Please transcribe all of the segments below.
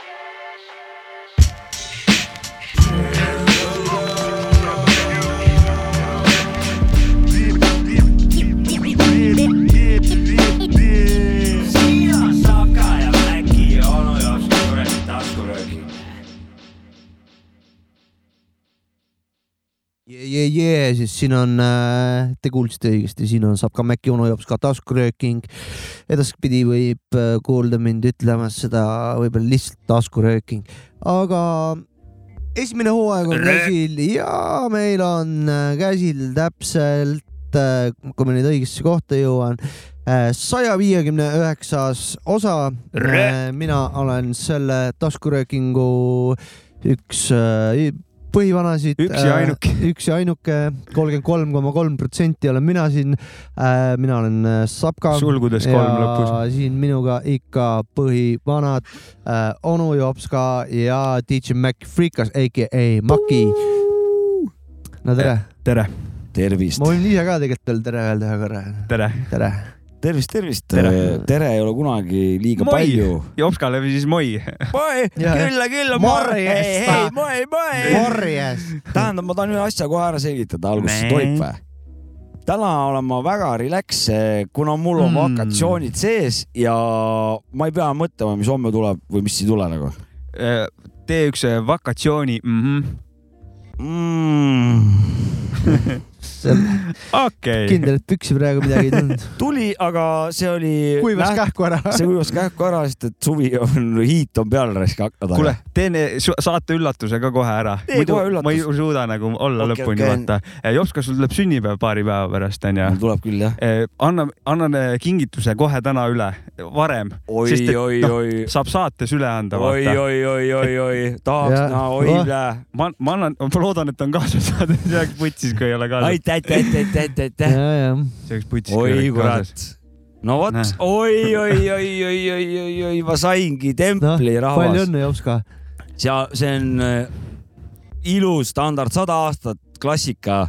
Saka ja siin on, te kuulsite õigesti, siin on Sapka Mäkki onu jops ka taskurööking. edaspidi võib äh, kuulda mind ütlemas seda võib-olla lihtsalt taskurööking, aga esimene hooaeg on käsil ja meil on äh, käsil täpselt, kui ma nüüd õigesse kohta jõuan, saja viiekümne üheksas osa. mina olen selle taskuröökingu üks äh, põhivanasid. Üks ja ainuke. üks ja ainuke, kolmkümmend kolm koma kolm protsenti olen mina siin. mina olen äh, Sapka. Sulgudes kolm lõpus. siin minuga ikka põhivanad äh, onu Jopska ja DJ Mac Freekas, AKA Maki. no tere, tere, tervist ma, võin ise ka tegelikult veel tere öelda ühe korra. tere. tere. tervist, tervist. Tere. tere ei ole kunagi liiga Moi. palju. Jopskale või siis moi. moi, Jah. küll, küll, Morjesta. hei, moi, moi. Morjes. tähendab, ma tahan ühe asja kohe ära selgitada, alguses tohib või? täna olen ma väga relax, kuna mul on Mm. mm. vakatsioonid sees ja ma ei pea mõtlema, mis homme tuleb või mis ei tule nagu tee üks äh, vakatsiooni mm. mm.. okei. kindel, et püksi praegu midagi ei tulnud. tuli, aga see oli. kuivas. kähku ära. see kuivas kähku ära, sest et suvi on, hiit on peal raisk hakata. kuule, teen su- saate üllatuse ka kohe ära. Muidu kohe ma ei suuda nagu olla Okei, lõpuni okei. vaata. Jopska, sul tuleb sünnipäev paari päeva pärast onju. mul tuleb küll jah. anna, annan eh, kingituse kohe täna üle, varem, oi, oi, noh, oi. saab saates üle anda, oi, vaata. oi, oi, oi, oi, tahaks näha, oi oh. plää. ma, ma annan, ma loodan, et on kaasas saade, see oleks putsis, kui ei ole kaasas. ja. see oleks putsis, oi kurat. no vot oi, oi, oi, oi, oi, oi, oi, ma saingi templi palju rahvas. õnne, Jopska. ja see on äh, ilus standard, sada aastat klassika,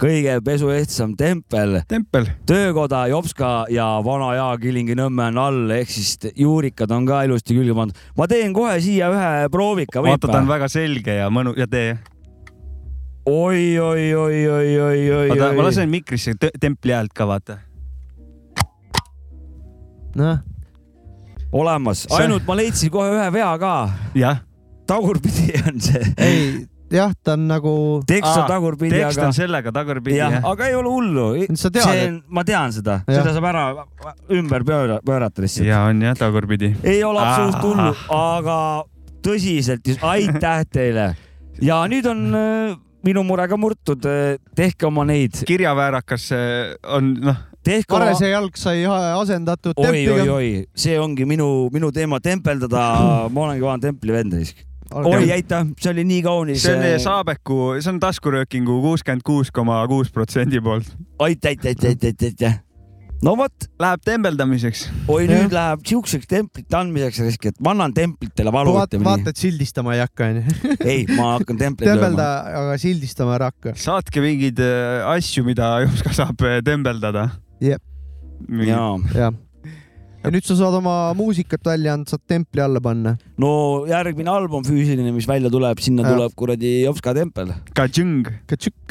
kõige pesuehtsam tempel, tempel, töökoda Jopska ja vana Jaa Kilingi-Nõmme on all, ehk siis juurikad on ka ilusti külge pandud. ma teen kohe siia ühe proovika, vaata, ta on väga selge ja mõnu ja tee. oi, oi, oi, oi, oi, oi, oota, ma lasen mikrisse templi häält ka vaata. noh, olemas, ainult ma leidsin kohe ühe vea ka. jah, tagurpidi on see. ei, jah, ta on nagu, tekst on tagurpidi, tekst aga on. sellega tagurpidi jah jah,? aga ei ole hullu. sa tead, see et on, ma tean seda, seda saab ära ümber pööra, pöörata lihtsalt. ja on jah tagurpidi. ei ole absoluutselt hullu aga tõsiselt, aitäh teile. ja nüüd on äh, minu mure ka murtud, tehke oma neid, kirjaväärakas eh, on noh, tehke oma Varese jalg sai asendatud oi, oi, templiga. oi, see ongi minu, minu teema, tempeldada. ma olengi vana templivend risk. oi, aitäh, see oli nii kaunis. see on Saabeku, see on taskuröökingu kuuskümmend kuus koma kuus protsendi poolt. aitäh, aitäh, aitäh, aitäh, aitäh. No vot, Läheb tembeldamiseks. oi Jah. nüüd läheb siukseks templite andmiseks risk, et ma annan templitele valu. vaata, vaata, et sildistama ei hakka, onju. ei, ma hakkan templeid tembelda lööma., aga sildistama ära hakka. saatke mingeid eh, asju, mida Jopska saab eh, tembeldada. Jep. jaa, jah. ja nüüd sa saad oma muusikat välja anda, saad templi alla panna. no järgmine album füüsiline, mis välja tuleb, sinna Jah. tuleb kuradi Jopska tempel.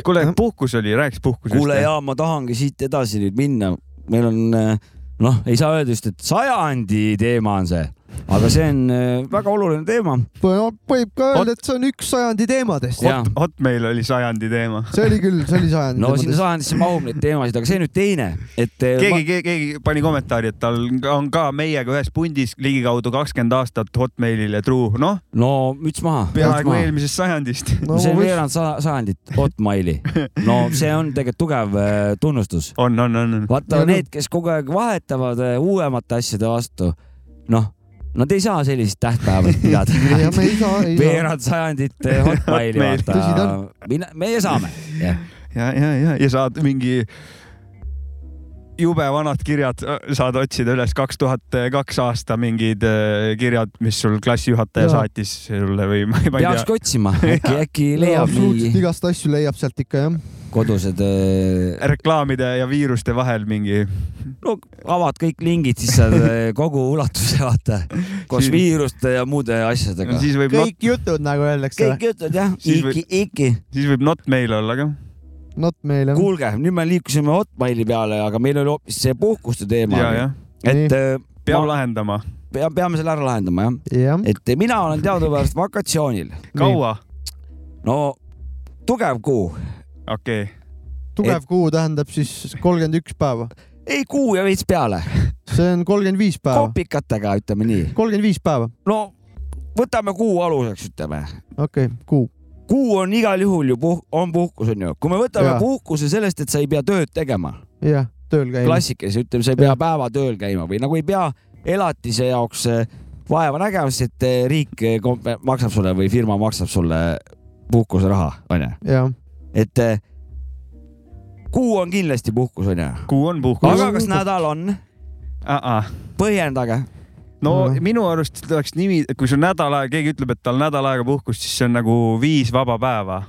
Kuule, puhkus oli, rääkiks puhkusest. kuule ja ma tahangi siit edasi nüüd minna, meil on noh, ei saa öelda just, et sajandi teema on see, aga see on äh, väga oluline teema. võib ka öelda, et see on üks sajandi teemadest. Jah. Hot, Hotmail oli sajandi teema. see oli küll, see oli sajandi no sinna sajandisse mahub neid teemasid, aga see nüüd teine, et äh, keegi, keegi, keegi pani kommentaari, et tal on ka meiega ühes pundis ligikaudu kakskümmend aastat Hotmailile truu, noh, ma, no müts maha. peaaegu eelmisest sajandist. no see on veerand sa- sajandit Hotmaili. no see on tegelikult tugev äh, tunnustus. on, on, on, on. vaata Ja need, kes kogu aeg vahetavad uuemate asjade vastu, noh, nad ei saa sellist tähtpäevast pidada veerand sajandit eh, Hotmaili vaata. meie saame. ja, ja, ja, ja saad mingi jube vanad kirjad, saad otsida üles kaks tuhat kaks aasta mingid äh, kirjad, mis sul klassijuhataja saatis sulle või ma ei, ei peakski tea. otsima, äkki, äkki leiab mingi. igast asju leiab sealt ikka jah. Kodused äh, reklaamide ja viiruste vahel mingi. no avad kõik lingid, siis saad äh, kogu ulatuse vaata koos Siis- viiruste ja muude asjadega. siis võib not, kõik jutud nagu öeldakse. kõik jutud jah, Siis või- iki, iki. siis võib not meil olla ka. not meil jah. kuulge, nüüd me liikusime Hotmaili peale, aga meil oli hoopis see puhkuste teema ja, et äh, peab ma- lahendama. pea, peame selle ära lahendama jah, jah, et mina olen teadupärast vakatsioonil, kaua? no tugev kuu, okei, tugev kuu tähendab siis kolmkümmend üks päeva. ei kuu ja veits peale, see on kolmkümmend viis päeva, kopikatega ütleme nii, kolmkümmend viis päeva, no võtame kuu aluseks, ütleme okei okay,, kuu. kuu on igal juhul ju puh-, on puhkus on ju, kui me võtame Jaa. puhkuse sellest, et sa ei pea tööd tegema, jah, tööl käima. klassikalise ütleme, sa ei pea Jah. päeva tööl käima või nagu ei pea elatise jaoks eh, vaeva nägema, sest et eh, riik eh, komp- maksab sulle või firma maksab sulle puhkuseraha, onju, et eh, kuu on kindlasti puhkus, onju, kuu on puhkus. aga kas nädal on, põhjendage, no Mhm. minu arust oleks nimi, kui sul nädal aega, keegi ütleb, et tal nädal aega puhkust, siis see on nagu viis vaba päeva.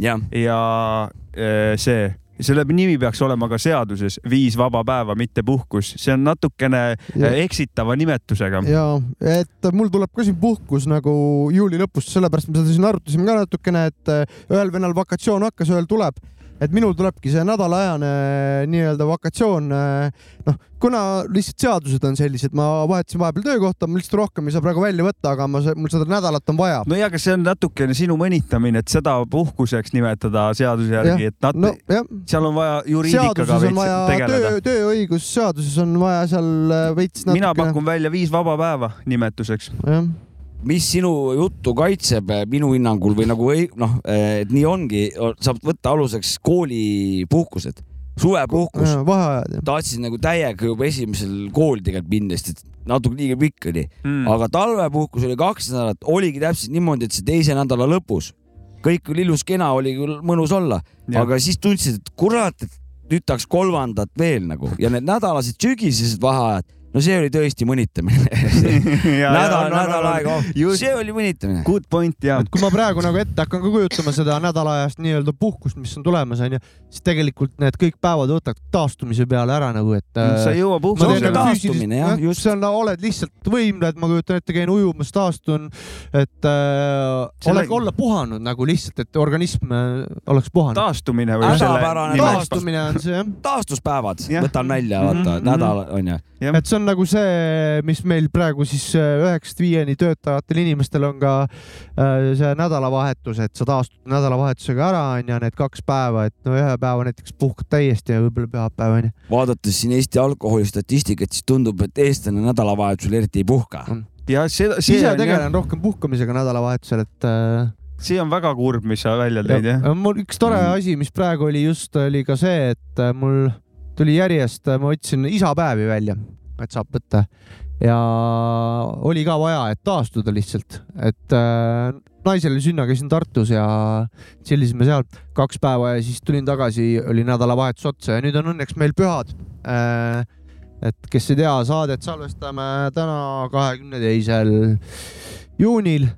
Jah, ja eh, see, selle nimi peaks olema ka seaduses viis vaba päeva, mitte puhkus, see on natukene Ja- eh, eksitava nimetusega. ja et mul tuleb ka siin puhkus nagu juuli lõpus, sellepärast me seda siin arutasime ka natukene, et äh, ühel vennal vakatsioon hakkas, ühel tuleb, et minul tulebki see nädalaajane nii-öelda vakatsioon. noh, kuna lihtsalt seadused on sellised, ma vahetasin vahepeal töökohta, ma lihtsalt rohkem ei saa praegu välja võtta, aga ma, mul seda nädalat on vaja. no ja, aga see on natukene sinu mõnitamine, et seda puhkuseks nimetada seaduse järgi, et nad no jah, seal on vaja juriidikaga veits tegeleda töö, tööõigusseaduses on vaja seal äh, veits natukene. mina pakun välja viis vaba päeva nimetuseks. jah, mis sinu juttu kaitseb eh, minu hinnangul või nagu ei- noh, et nii ongi, saab võtta aluseks koolipuhkused, suvepuhkus. vaheajad tahtsin nagu täiega juba esimesel kooli tegelikult minna, sest et natuke liiga pikk oli, Mm. aga talvepuhkus oli kaks nädalat, oligi täpselt niimoodi, et see teise nädala lõpus. Kõik oli ilus-kena, oli küll mõnus olla, aga siis tundsid, et kurat, et nüüd tahaks kolmandat veel nagu. Ja need nädalased sügisesed vaheajad, no see oli tõesti mõnitamine. nädal, nädal aega, Just. see oli mõnitamine. Good point ja et kui ma praegu nagu ette hakkan ka kujutama seda nädalaajast nii-öelda puhkust, mis on tulemas, onju, siis tegelikult need kõik päevad võtad taastumise peale ära nagu, et. sa ei jõua ma puhkusele teen nagu taastumine, jah, jah, just. see on, oled lihtsalt võimled, ma kujutan ette, käin ujumas, taastun, et äh, oled, olla puhanud nagu lihtsalt, et organism äh, oleks puhanud. taastumine või Hädapärane taastumine on see jah. taastuspäevad, Jah. võtan välja, vaata Mhm, nädal onju. Jah. et see on nagu see, mis meil praegu siis äh, üheksast viieni töötavatel inimestel on ka äh, see nädalavahetus, et sa taastud nädalavahetusega ära, onju, need kaks päeva, et no ühe päeva näiteks puhkad täiesti ja võib-olla pühapäev onju. vaadates siin Eesti alkoholistatistikat, siis tundub, et eestlane nädalavahetusel eriti ei puhka. ja seda, see ise on tegelen rohkem puhkamisega nädalavahetusel, et äh, see on väga kurb, mis sa välja tõid jah. Ja mul üks tore Mm. asi, mis praegu oli just, oli ka see, et äh, mul tuli järjest, ma võtsin isapäevi välja, et saab võtta ja oli ka vaja, et taastuda lihtsalt, et äh, naisel oli sünna, käisin Tartus ja tšillisime seal kaks päeva ja siis tulin tagasi, oli nädalavahetus otsa ja nüüd on õnneks meil pühad äh,. et kes ei tea, saadet salvestame täna, kahekümne teisel juunil.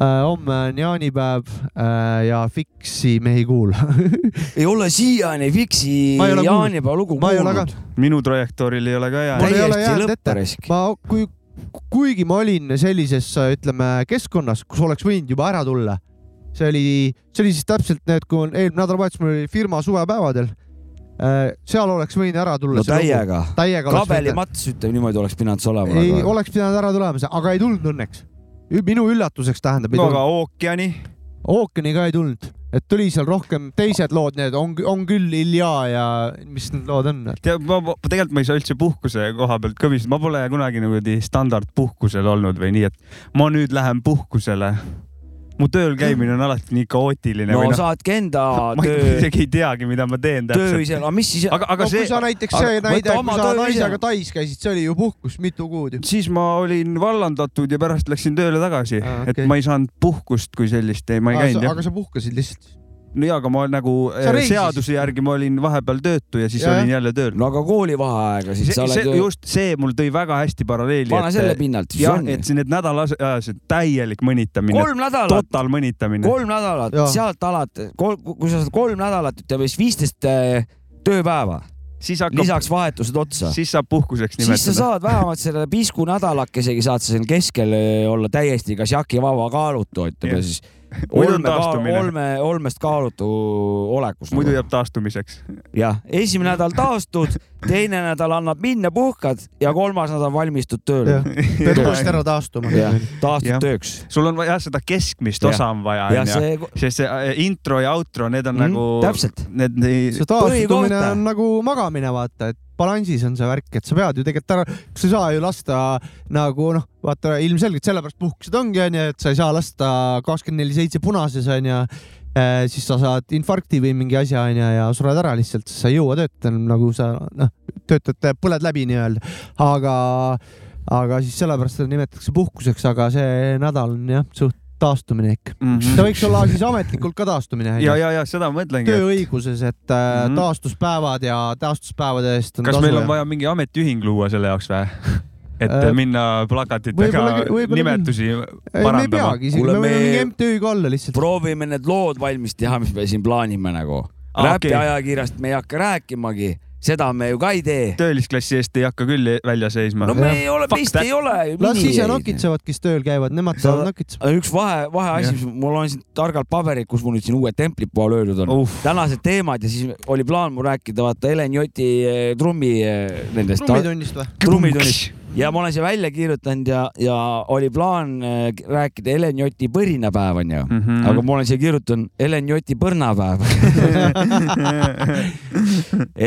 Homme on jaanipäev äh, ja Fiksi me ei kuula ei ole siiani Fiksi jaanipäeva lugu kuulnud., minu trajektooril ei ole ka hea Mul ei ole täiesti jäänud ette. ma, kui, kuigi ma olin sellises, ütleme keskkonnas, kus oleks võinud juba ära tulla, see oli, see oli siis täpselt need, kui on eelmine nädalavahetus mul oli firma suvepäevadel. seal oleks võinud ära tulla. no täiega. täiega kabelimats, ütleme niimoodi, oleks pidanud see olema. ei, oleks pidanud ära tulema, aga ei tulnud õnneks. Minu üllatuseks tähendab, no aga ookeani, ookeani ka ei tulnud, et tuli seal rohkem teised lood, need on, on küll Ilja ja mis need lood on? tead, ma ma- tegelikult ma ei saa üldse puhkuse koha pealt kõbiseda, ma pole kunagi niimoodi standardpuhkusel olnud või nii, et ma nüüd lähen puhkusele. Mu tööl käimine on alati nii kaootiline no või noh, saadki enda ma töö, isegi ei teagi, mida ma teen töö täpselt. ise, aga mis siis, aga, aga no kui see, sa näiteks aga see võta näide, oma kui sa töö naisega ise. Tais käisid, see oli ju puhkus mitu kuud ju. siis ma olin vallandatud ja pärast läksin tööle tagasi ah,, okei. et ma ei saanud puhkust kui sellist, ei, ma ei käinud jah aga. sa puhkasid lihtsalt? No jaa, aga ma nagu äh, seaduse järgi ma olin vahepeal töötu ja siis Ja, olin jälle tööl. no aga koolivaheaega siis see, sa oled see, ju, just see mul tõi väga hästi paralleeli. pane selle pinnalt jah, et see need nädalaajased täielik mõnitamine, kolm nädalat, total mõnitamine. kolm nädalat sealt alati, kui sa saad kolm nädalat, ütleme siis viisteist äh, tööpäeva, siis hakkab, lisaks vahetused otsa. siis saab puhkuseks siis sa nimetada. saad vähemalt selle pisku nädalakesegi saad sa siin keskel eh, olla täiesti kas jakivaba kaalutu, ütleme Jah. siis. Olme, taastumine. olme, olmest kaalutu olekus. muidu jääb taastumiseks. jah, esimene nädal taastud, teine nädal annab minna, puhkad ja kolmas nädal valmistud tööle pead koos ära taastuma. taastud Jah. tööks. sul on vaja seda keskmist Jah. osa on vaja, ja onju. see, sest see äh, intro ja outro, need on Mm, nagu. täpselt. Need ei- see taastumine on nagu magamine, vaata, et balansis on see värk, et sa pead ju tegelikult ära, sa ei saa ju lasta nagu noh, vaata ilmselgelt sellepärast puhkused ongi onju, et sa ei saa lasta kakskümmend neli seitse punases onju. siis sa saad infarkti või mingi asja onju ja sured ära lihtsalt, sa ei jõua töötada nagu sa noh, töötad, põled läbi nii-öelda, aga, aga siis sellepärast seda nimetatakse puhkuseks, aga see nädal on jah, suht taastumine ikka. Mhm. ta võiks olla siis ametlikult ka taastumine ja, ja, ja seda ma mõtlengi. tööõiguses, et äh, Mhm. taastuspäevad ja taastuspäevade eest on kas tasu meil on ja- vaja mingi ametiühing luua selle jaoks või? et Äh, minna plakatitega nimetusi ei, me ei parandama. peagi me võime me- mingi MTÜ-ga olla lihtsalt. proovime need lood valmis teha, mis me siin plaanime nagu. Aa, räpi okei. ajakirjast me ei hakka rääkimagi, seda me ju ka ei tee. töölisklassi eest ei hakka küll välja seisma no me Jah. ei ole, meist that. ei ole. las ise nokitsevad, kes tööl käivad, nemad Sa- saavad nokitsema. üks vahe, vaheasi, mul on siin targalt paberid, kus mul nüüd siin uued templid pool öeldud on uh.. tänased teemad ja siis oli plaan mul rääkida vaata Helen Joti eh, trummi eh, nendest. trummitunnist või? trummitunnist ja ma olen siia välja kirjutanud ja, ja oli plaan eh, rääkida Helen Joti põrinapäev onju mm. -hmm. aga ma olen siia kirjutanud Helen Joti põrnapäev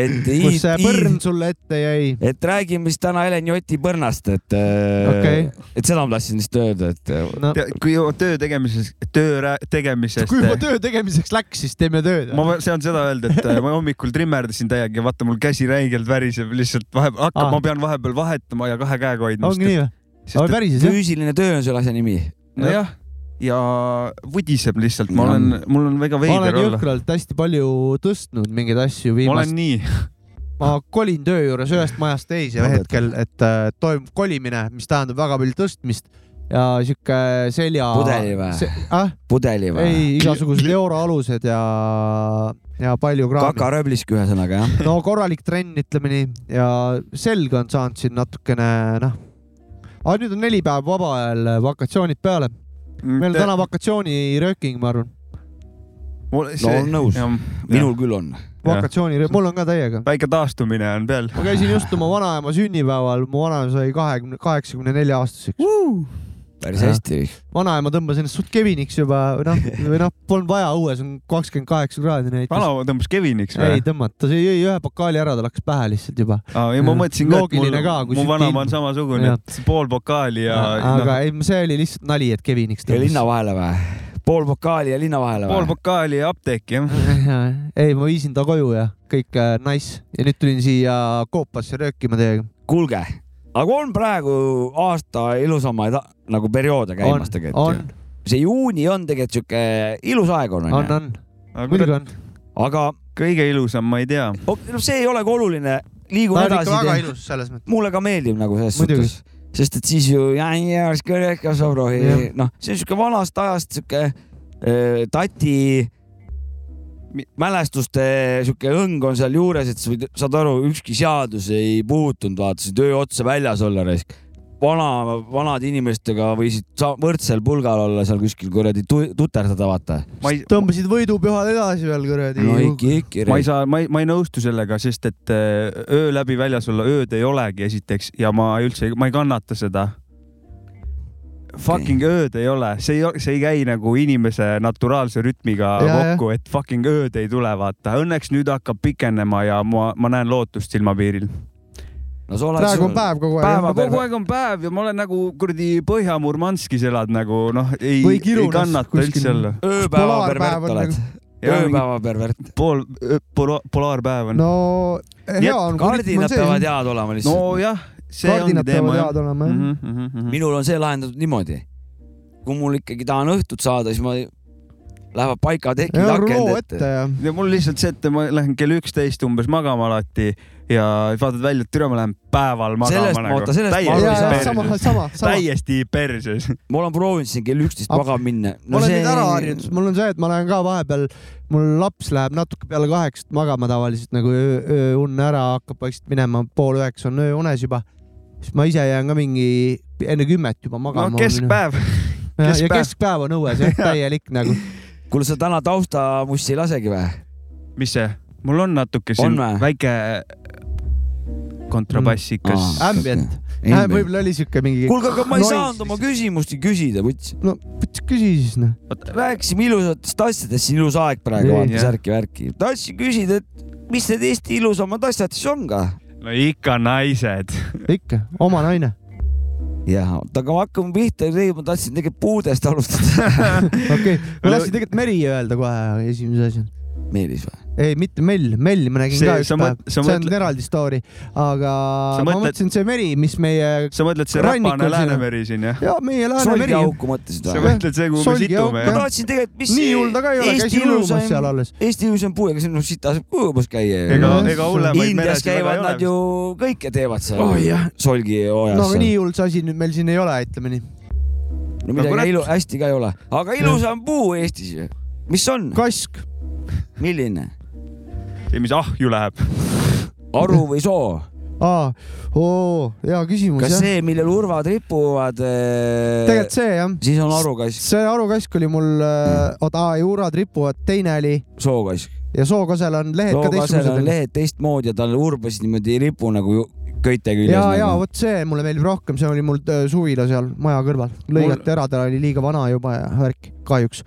et kus see põrn sulle ette jäi? et räägime siis täna Helen Joti põrnast, et Okei. okay., et seda ma tahtsin lihtsalt öelda, et eh, no kui juba töö tegemises, töö tegemisest. kui juba töö tegemiseks läks, siis teeme tööd. ma saan seda öelda, et äh, ma hommikul trimmerdasin täiega ja vaata, mul käsi räigelt väriseb lihtsalt vahepeal, hakkab ah., ma pean vahepeal vahetama ja kahe käega hoidma. ongi nii või? aga päriselt jah? füüsiline töö on selle asja nimi. nojah, ja vudiseb lihtsalt, ma olen, mul on väga ma olen veider olla. jõhkralt hästi palju tõstnud mingeid asju ma viimast olen, nii, ma kolin töö juures ühest majast teise No, hetkel, et äh, toimub kolimine, mis tähendab väga palju tõstmist ja sihuke selja. Pudeli või? ah,? pudeli või? ei, igasugused euroalused ja, ja palju kraami. kakarööblisk ühesõnaga jah. no korralik trenn, ütleme nii, ja selg on saanud siin natukene noh. aga nüüd on neli päeva vaba ajal vakatsioonid peale. meil on täna vakatsioonirööking, ma arvan. no olen nõus, minul küll on. vakatsiooni, mul on ka täiega. väike taastumine on peal. ma käisin just oma vanaema sünnipäeval, mu vanaema sai kahekümne, kaheksakümne nelja aastaseks. Päris Jah. hästi. vanaema tõmbas ennast suht keviniks juba, noh, või noh, polnud vaja, õues on kakskümmend kaheksa kraadi näitas. vanaema tõmbas Keviniks ei või? tõmmata, see jõi ühe pokaali ära, tal hakkas pähe lihtsalt juba. ei, ma mõtlesin ka, et Loogiline ka, kui mul, mu siit vanaema on samasugune et pool pokaali ja aga noh, ei, see oli lihtsalt nali, et keviniks ja linna vahele või? pool pokaali ja linna vahele pool või? pokaali ja apteeki jah. ei, ma viisin ta koju ja kõik äh, nice ja nüüd tulin siia Koopasse röökima teiega. kuulge, aga on praegu aasta ilusamaid nagu perioode käimas on, tegelikult on ju., see juuni on tegelikult sihuke ilus aeg on on, onju, on, muidugi on. aga kõige ilusam, ma ei tea. no see ei olegi oluline, liigun ta on ikka väga edasi. ilus selles mõttes. mulle ka meeldib nagu selles suhtes, sest et siis ju noh, see on sihuke vanast ajast sihuke äh, tati mälestuste sihuke õng on seal juures, et sa võid, saad aru, ükski seadus ei puutunud, vaata, sa töö otsa väljas olla raisk. vana, vanade inimestega võisid võrdsel pulgal olla seal kuskil kuradi tu- tuterdada, vaata. ma ei, tõmbasid võidupühad edasi veel kuradi no ikka, ikka. ma ei saa, ma ei, ma ei nõustu sellega, sest et äh, öö läbi väljas olla, ööd ei olegi esiteks ja ma üldse, ma ei kannata seda. Fucking ööd ei ole, see ei, see ei käi nagu inimese naturaalse rütmiga Ja, kokku, et fucking ööd ei tule, vaata. Õnneks nüüd hakkab pikenema ja ma, ma näen lootust silmapiiril. no sa oled. praegu on päev kogu aeg Päeva- kogu aeg on päev ja ma olen nagu kuradi Põhja-Murmanskis elad nagu noh, ei, ei kannata üldse olla. ööpäeva pervert on oled. Jaa, ööpäeva pervert. pool, pola-, polaarpäev on. no hea on. kardinad peavad head olema lihtsalt. nojah, see ongi teema jah olema jah. mm. -hmm. minul on see lahendatud niimoodi. kui mul ikkagi tahan õhtut saada, siis ma lähevad akende ruloo ette ja ja mul lihtsalt see, et ma lähen kell üksteist umbes magama alati ja vaatad välja, et türa, ma lähen päeval Sellest magama ma- oota, sellest ma aru ei saa. sama, sama, sama. täiesti perses. ma olen proovinud siin kell üksteist magama minna ma olen nüüd ära harjunud, mul on see, et ma lähen ka vahepeal, mul laps läheb natuke peale kaheksat magama tavaliselt nagu öö- ööunne ära, hakkab vaikselt minema, pool üheksa on ööunes juba. Siis ma ise jään ka mingi enne kümmet juba no magama. keskpäev. ja, ja keskpäev. keskpäev on õues jah, täielik nagu. kuule, sa täna taustamussi ei lasegi või? mis see? mul on natuke siin On vä? väike kontrabassikas Mm. mm.. Ambient. võib-olla oli siuke mingi. kuulge, aga ma ei saanud oma küsimustki küsida, vuts. no küsi siis noh. rääkisime ilusatest asjadest, siin ilus aeg praegu, vaata särki-värki. tahtsin küsida, et mis need Eesti ilusamad asjad siis on ka? No ikka naised. ikka, oma naine. jah, oota, aga ma hakkan pihta, ma tahtsin tegelikult puudest alustada. okei, ma tahtsin tegelikult Meri öelda kohe esimese asjana. Meelis või? ei, mitte Mell, Melli ma nägin See- ka üks sa päev mõt-, sa see on mõtled- eraldi story, aga Sa ma mõtled- mõtlesin, see meri, mis meie sa mõtled see räpane. Läänemeri siin jah? ja meie Läänemeri, solgiauku mõtlesid sa või? mõtled see, kuhu me Solgi situme auk, ma jah? tahtsin tegelikult, mis nii hull ta ka ei ole, käisin ujumas seal alles. Eesti ilusaim puu, ega siin noh sita saab ujumas käia ju. ega Jah., ega hullemaid meresid väga käivad ei nad ole ju. kõike teevad seal Oh, jah. solgi oojas no aga nii hull see asi nüüd meil siin ei ole, ütleme nii. no midagi ilu, hästi ka ei ole, aga ilusam puu Eestis ju, mis on, kask, milline, see, mis ahju läheb. aru või soo? aa, oo, hea küsimus kas jah. see, millel urvad ripuvad, tegelikult see jah, siis on arukass, see arukask oli mul, oota, juurad ripuvad, teine oli sookass. ja sookasel on lehed ka sookasel on teistsugused. lehed teistmoodi ja tal urbasid niimoodi ei ripu nagu köite küljes. ja, ja vot see mulle meeldib rohkem, see oli mul öö, suvila seal maja kõrval, lõigati ära, ta oli liiga vana juba ja värk, kahjuks,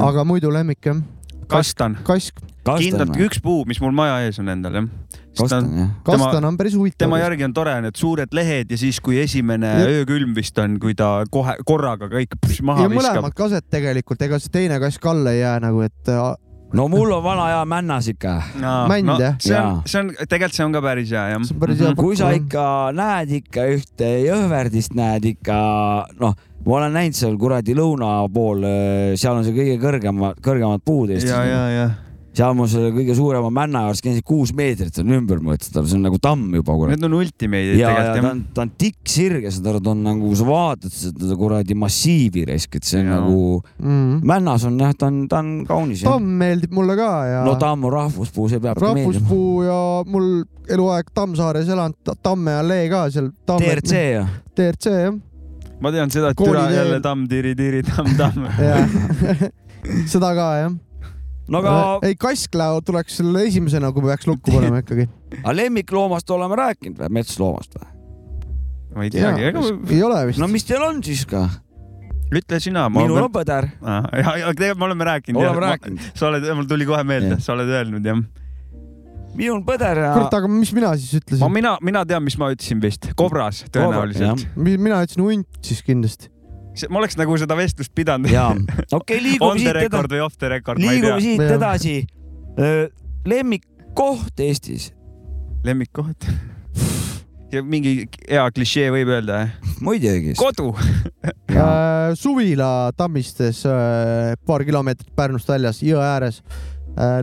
aga muidu lemmik jah, kastan, kask, kindlalt üks puu, mis mul maja ees on endal jah. kastan jah. kastan on päris huvitav tema. järgi on tore, need suured lehed ja siis, kui esimene Jep. öökülm vist on, kui ta kohe korraga kõik pš, maha ja viskab mõlemad. kaset tegelikult, ega see teine kask alla ei jää nagu, et äh, no mul on vana hea männas ikka. mänd, jah? see on see on, tegelikult see on ka päris hea jah. päris hea kui sa ikka näed ikka ühte jõhverdist, näed ikka noh, ma olen näinud seal kuradi lõuna pool, seal on see kõige kõrgema, kõrgemad puud Eestis ja, ja, ja seal ma selle kõige suurema männa juures käisin, kuus meetrit on ümber mõõtsitav, see on nagu tamm juba kurat. need on ultimate'id ja, ja tegelikult ta jah on, ta on tikksirge, saad aru, ta on nagu, sa vaatad seda kuradi massiivi raisk, et see on Jaa. nagu, mm.. männas on jah, ta on, ta on kaunis jah. tamm meeldib mulle ka ja no tamm on rahvuspuu, see peab ka meeldima. rahvuspuu ja mul eluaeg Tammsaares elanud, Tamme allee ka seal. DRC ja, DRC jah, ma tean seda, et türa jälle tamm, tiri-tiri, tamm-tamm. jah. seda ka jah. No aga, ei, kasklao tuleks selle esimesena, kui peaks lukku panema ikkagi. aga lemmikloomast oleme rääkinud või, metsloomast või? ma ei teagi, ega ei ole vist no. mis teil on siis ka? ütle sina. minul on põder, ja, ja tegelikult me oleme rääkinud. oleme rääkinud. sa oled, mul tuli kohe meelde sa oled öelnud jah. minul on põder ja kurat, aga mis mina siis ütlesin? mina, mina tean, mis ma ütlesin vist, kobras tõenäoliselt. mina ütlesin hunt siis kindlasti. Ma oleks nagu seda vestlust pidanud. ja okei, liigume on the siit edasi, record või off the record, ma ei liigume tea. siit Jah. edasi. lemmikkoht Eestis, lemmikkoht. ja mingi hea klišee võib öelda, muidugi. kodu. Äh, suvila Tammistes, paar kilomeetrit Pärnust väljas, jõe ääres.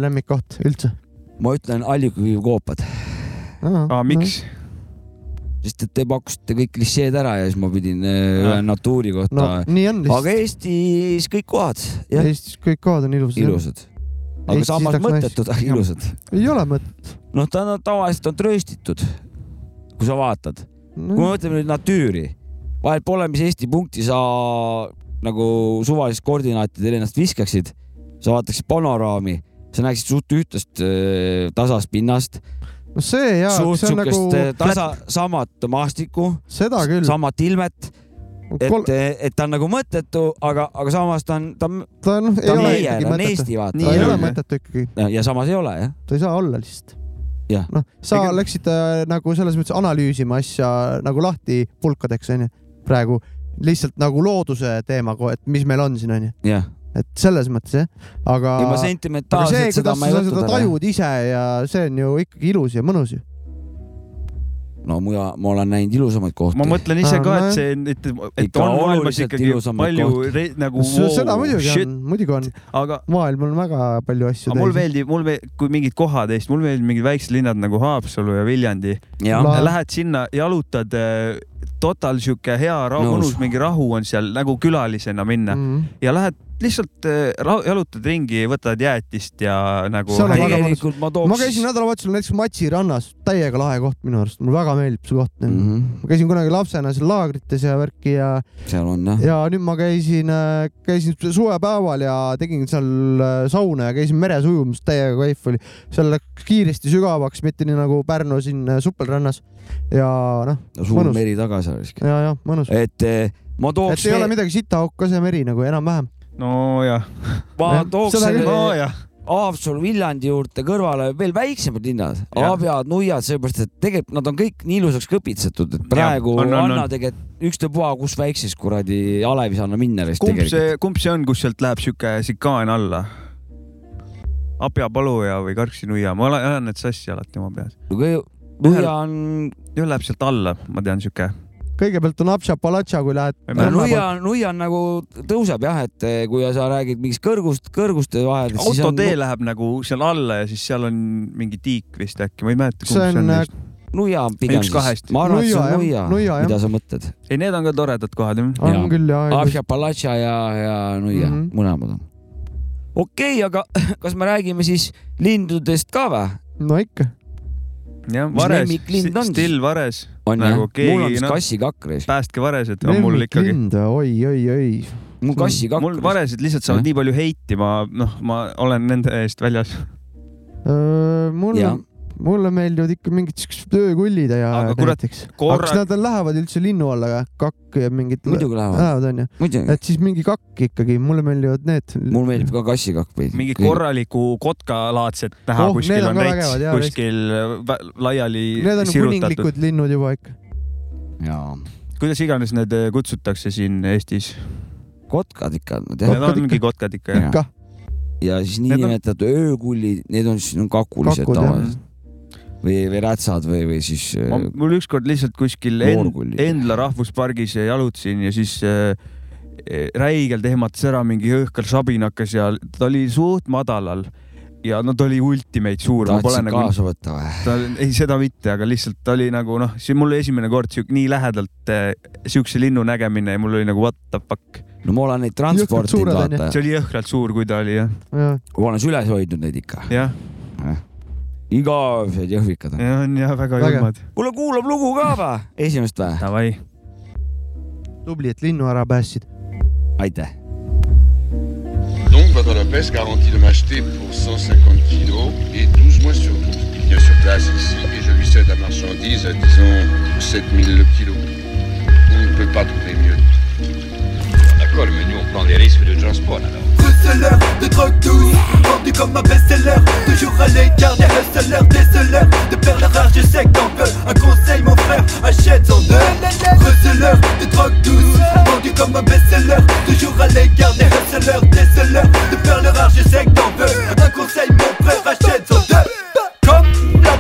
lemmikkoht üldse. ma ütlen allikukivi koopad, aa, miks? Sest et te pakkusite kõik klišeed ära ja siis ma pidin äh, ühe natuuri no kohta. nii on aga. Eestis kõik kohad, Eestis kõik kohad on ilusad. ilusad. aga Eestis samas mõttetud, aga ilusad. ei ole mõtet noh, ta on tavaliselt on trööstitud, kui sa vaatad. kui me no,. mõtleme nüüd natüüri, vahet pole, mis Eesti punkti sa nagu suvalist koordinaatidel ennast viskaksid, sa vaataksid panoraami, sa näeksid suht ühtlast äh, tasast pinnast, no see jaa, suht see on siukest nagu nagu... tasa, samat maastikku, seda küll. samat ilmet, et Kol..., et ta on nagu mõttetu, aga, aga samas ta on, ta on, ta on, ei ta on ole meie, ta on. Eesti, vaata ta ei ole mõttetu ikkagi, ja samas ei ole jah. ta ei saa olla lihtsalt. Noh, sa Ega- läksid äh, nagu selles mõttes analüüsima asja nagu lahti pulkadeks onju, praegu lihtsalt nagu looduse teema, et mis meil on siin onju, jah, et selles mõttes jah, aga. ilma aga see, sentimentaalselt seda ma ei võtnud seda tajud ise ja see on ju ikkagi ilus ja mõnus ju. no muja, ma olen näinud ilusamaid kohti. ma mõtlen ise Aa, ka, et see, et, et Ikka on maailmas ikkagi palju re, nagu seda wow, muidugi shit, on, muidugi on. aga maailm on väga palju asju aga mul. meeldib, mul meeldib, kui mingid kohad Eestis, mul meeldib mingid väiksed linnad nagu Haapsalu ja Viljandi. La- Lähed sinna, jalutad, total sihuke hea, mõnus mingi rahu on seal nagu külalisena minna Mm. ja lähed lihtsalt äh, jalutad ringi, võtad jäätist ja nagu tegelikult ma tooks. ma käisin nädalavahetusel näiteks Matsi rannas, täiega lahe koht minu arust, mulle väga meeldib see koht mm. -hmm. ma käisin kunagi lapsena seal laagrites ja värki ja, seal on jah. ja nüüd ma käisin, käisin suvepäeval ja tegin seal äh, sauna ja käisin meres ujumas, täiega kaif oli. seal läks kiiresti sügavaks, mitte nii nagu Pärnu siin äh, supelrannas ja noh, suur mõnus. meri taga seal. ja, ja mõnus. et eh, ma et tooks ei ole, midagi sitaauk ka see meri nagu enam-vähem. nojah, ma tooks selle nojah, Haapsalu, Viljandi juurde kõrvale veel väiksemad linnad. Abjad, Nuiad, sellepärast et tegelikult nad on kõik nii ilusaks kõpitsetud, et praegu on, on, on. anna tegelikult ükstapuha, kus väikses kuradi alevis anna minna. kumb see, kumb see on, kus sealt läheb sihuke sikaan alla? Apja-Paluja või Karksi-Nuia, ma olen- ajan need sassi alati oma peas. Nuia on, läheb sealt alla, ma tean sihuke. kõigepealt on Apša-Palatša, kui lähed. Nuia, Nuia on nagu tõuseb jah, et eh, kui sa räägid mingist kõrgust, kõrguste vahel, siis on autotee läheb nagu seal alla ja siis seal on mingi tiik vist äkki, ma ei mäleta, See see on, on äh, just. Nuia on pigem siis, ma arvan, et see on Nuia, Nuia, mida sa mõtled. ei, need on ka toredad kohad jah. on Jaa. küll jah. Apša-Palatša ja, ja Nuia mm. -hmm. mõlemad on. okei okay,, aga kas me räägime siis lindudest ka või? no ikka. jah, Vares still Vares, on Nagu jah, mul on siis noh, kassikakk, päästke Varesed on mul ikkagi. oi, oi, oi. mul kassikakk. mul Varesed lihtsalt saavad Jah. nii palju heiti, ma noh, ma olen nende eest väljas. mulle Jah., mulle meeldivad ikka mingid siuksed öökullid ja Aga kurat, korra kas nad on- lähevad üldse linnu alla ka? kakk ja mingid. muidugi lähevad, Lähevad onju, et siis mingi kakk ikkagi, mulle meeldivad need. mul meeldib ka kassikakk veidi. mingi korraliku kotkalaadset näha Oh, kuskil on on jaa, kuskil laiali Need on sirutatud. kuninglikud linnud juba ikka. jaa, kuidas iganes need eh, kutsutakse siin Eestis? kotkad ikka nad Need ongi ikka. kotkad ikka jah? ja siis Need on- niinimetatud öökullid, need on siis kakulised tavaliselt. või, või rätsad või, või siis äh, mul ükskord lihtsalt kuskil End. Endla rahvuspargis jalutasin ja siis äh, eh, räigelt ehmatas ära mingi jõhker sabinakas ja ta oli suht madalal ja no ta oli ultimate suur, tahtsid nagu kaasa võtta või? ta ei, seda mitte, aga lihtsalt ta oli nagu noh, see mul esimene kord siuke nii lähedalt äh, siukse linnu nägemine ja mul oli nagu what the fuck. no ma olen neid transportinud, vaata see, oli jõhkralt suur, kui ta oli jah, jah. ma olen üles hoidnud neid ikka. jah, igavesed jõhvikad on. on jah väga Vägev. julmad. kuule, kuulab lugu ka või? esimest või? Davai, tubli, et linnu ära päästsid. aitäh. Donc votre Lopez garantit de m'acheter pour 150 kilos et 12 mois sur 12. Il vient sur place ici et je lui cède la marchandise à disons 7000 le kilo. On ne peut pas trouver mieux. D'accord, mais nous on prend les risques de transport alors. De drogue douce, vendu comme un best-seller Toujours à l'écart des hustlers, déceleurs De perles rares, je sais que t'en veux. Un conseil mon frère, achète en deux. Receleur de drogue douce, vendu comme un best-seller Toujours à l'écart des hustlers, déceleurs De perles rares, je sais que t'en veux. Un conseil mon frère, achète en deux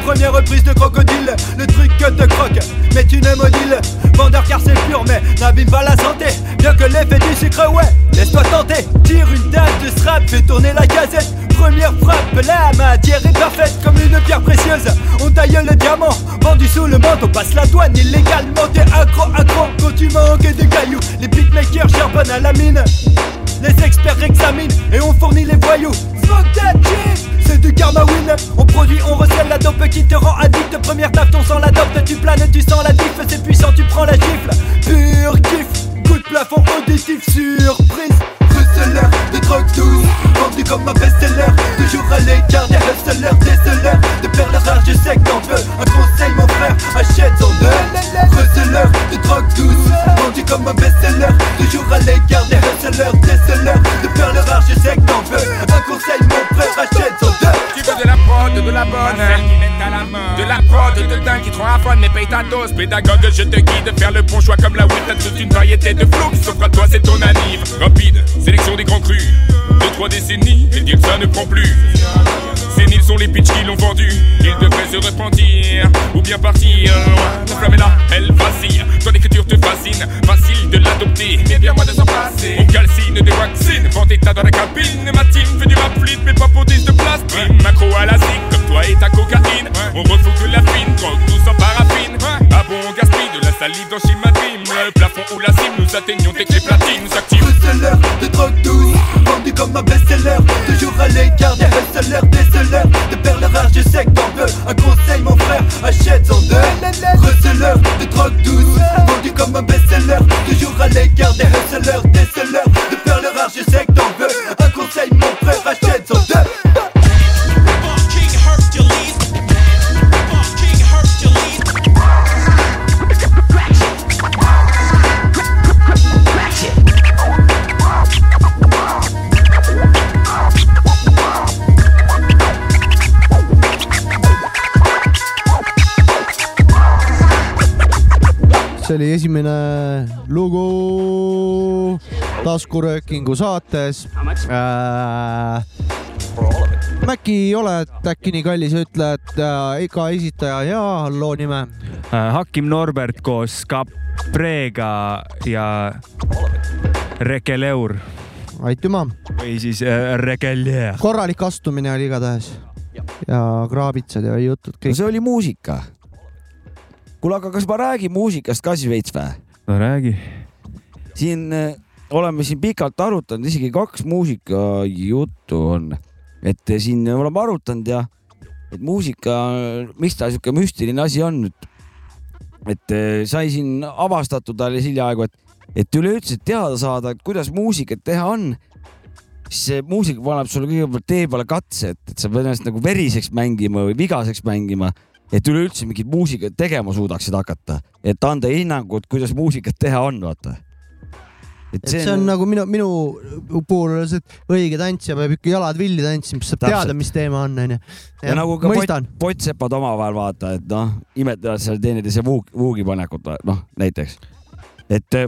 première reprise de Crocodile, le truc que te croque, mais tu ne modile. Vendeur car c'est pur, mais n'abîme pas la santé. Bien que l'effet du sucre, ouais, laisse-toi tenter. Tire une date de strap, fais tourner la casette. Première frappe, la matière est parfaite comme une pierre précieuse. On taille le diamant, vendu sous le manteau, passe la douane illégalement. T'es accro, accro, quand tu manques de cailloux. Les beatmakers charbonnent à la mine. Les experts examinent et on fournit les voyous. Smoke that c'est du karma win. On produit, on recèle la dope qui te rend addict. Première taf, ton sang l'adopte, tu planes, tu sens la diff. C'est puissant, tu prends la gifle. Pur kiff, coup de plafond auditif, surprise. De drogue douce, vendu comme un best-seller. Toujours à l'écart des hustlers, déceleurs. De perles rares, je sais que t'en veux. Un conseil, mon frère, achète en deux. Receleur de drogue douce, vendu comme un best-seller. Toujours à l'écart des hustlers, déceleurs. De perles rares, je sais que t'en veux. Un conseil, mon frère, achète en deux. Tu veux de la prod, de la bonne De la prod, de dingue qui te rend à fond, mais paye ta dose Pédagogue, je te guide, faire le bon choix comme la weed T'as toute une variété de flots qui s'offrent à toi, c'est ton anniv Rapide, sélection des grands crus Deux, trois décennies et dire que ça ne prend plus. Séniles sont les pitchs qui l'ont vendu. Ils devraient se repentir ou bien partir. La flamme est là, elle vacille. Ton écriture te fascine, facile de l'adopter. Mais bien moi de s'en passer. On calcine des vaccines, vend état dans la cabine. Ma team fait du rap fluide, mais pas pour 10 de place. Prime macro à la zig, comme toi et ta cocaïne. On refoule de la fine, drogue tout sans paraffine. Ah bon, on gaspille de la salive dans Shima Dream. Le plafond ou la cime, nous atteignons dès que les platines s'activent. De drogue vendu comme un best-seller Toujours à l'écart des hustlers, déceleurs De perles rares, je sais que t'en veux. Un conseil mon frère, achète-en deux. Receleur de drogue douce, vendu comme un best-seller Toujours à l'écart des hustlers, déceleurs De perles rares, je sais que t'en veux. Un conseil mon frère, achète-en deux see oli esimene lugu taskuröökingu saates äh,. Mäkki ei ole äkki nii kallis ja ütle, et äh, iga esitaja ja loo nime. Äh, Hakim Norbert koos Caprega ja Rekeleur aitüma, või siis äh, Regelia. korralik astumine oli igatahes ja kraabitsad ja jutud no kõik. see oli muusika. kuule, aga kas ma räägin muusikast ka siis veits või? no räägi. siin äh, oleme siin pikalt arutanud, isegi kaks muusikajuttu on, et äh, siin oleme arutanud ja et muusika, miks ta sihuke müstiline asi on nüüd. et äh, sai siin avastatud alles hiljaaegu, et, et üleüldse teada saada, et kuidas muusikat teha on, siis see muusika paneb sulle kõigepealt tee peale katse, et, et sa pead ennast nagu veriseks mängima või vigaseks mängima, et üleüldse mingit muusikat tegema suudaksid hakata, et anda hinnangut, kuidas muusikat teha on, vaata et see on nagu minu, minu puhul on see, et õige tantsija peab ikka jalad villi tantsima, siis saab Täpselt. teada, mis teema on, onju. ja nagu ka mõistan pott, pottsepad omavahel vaata, et noh, imetlevad seal teineteise vuug, vuugipanekut, noh näiteks. et eh,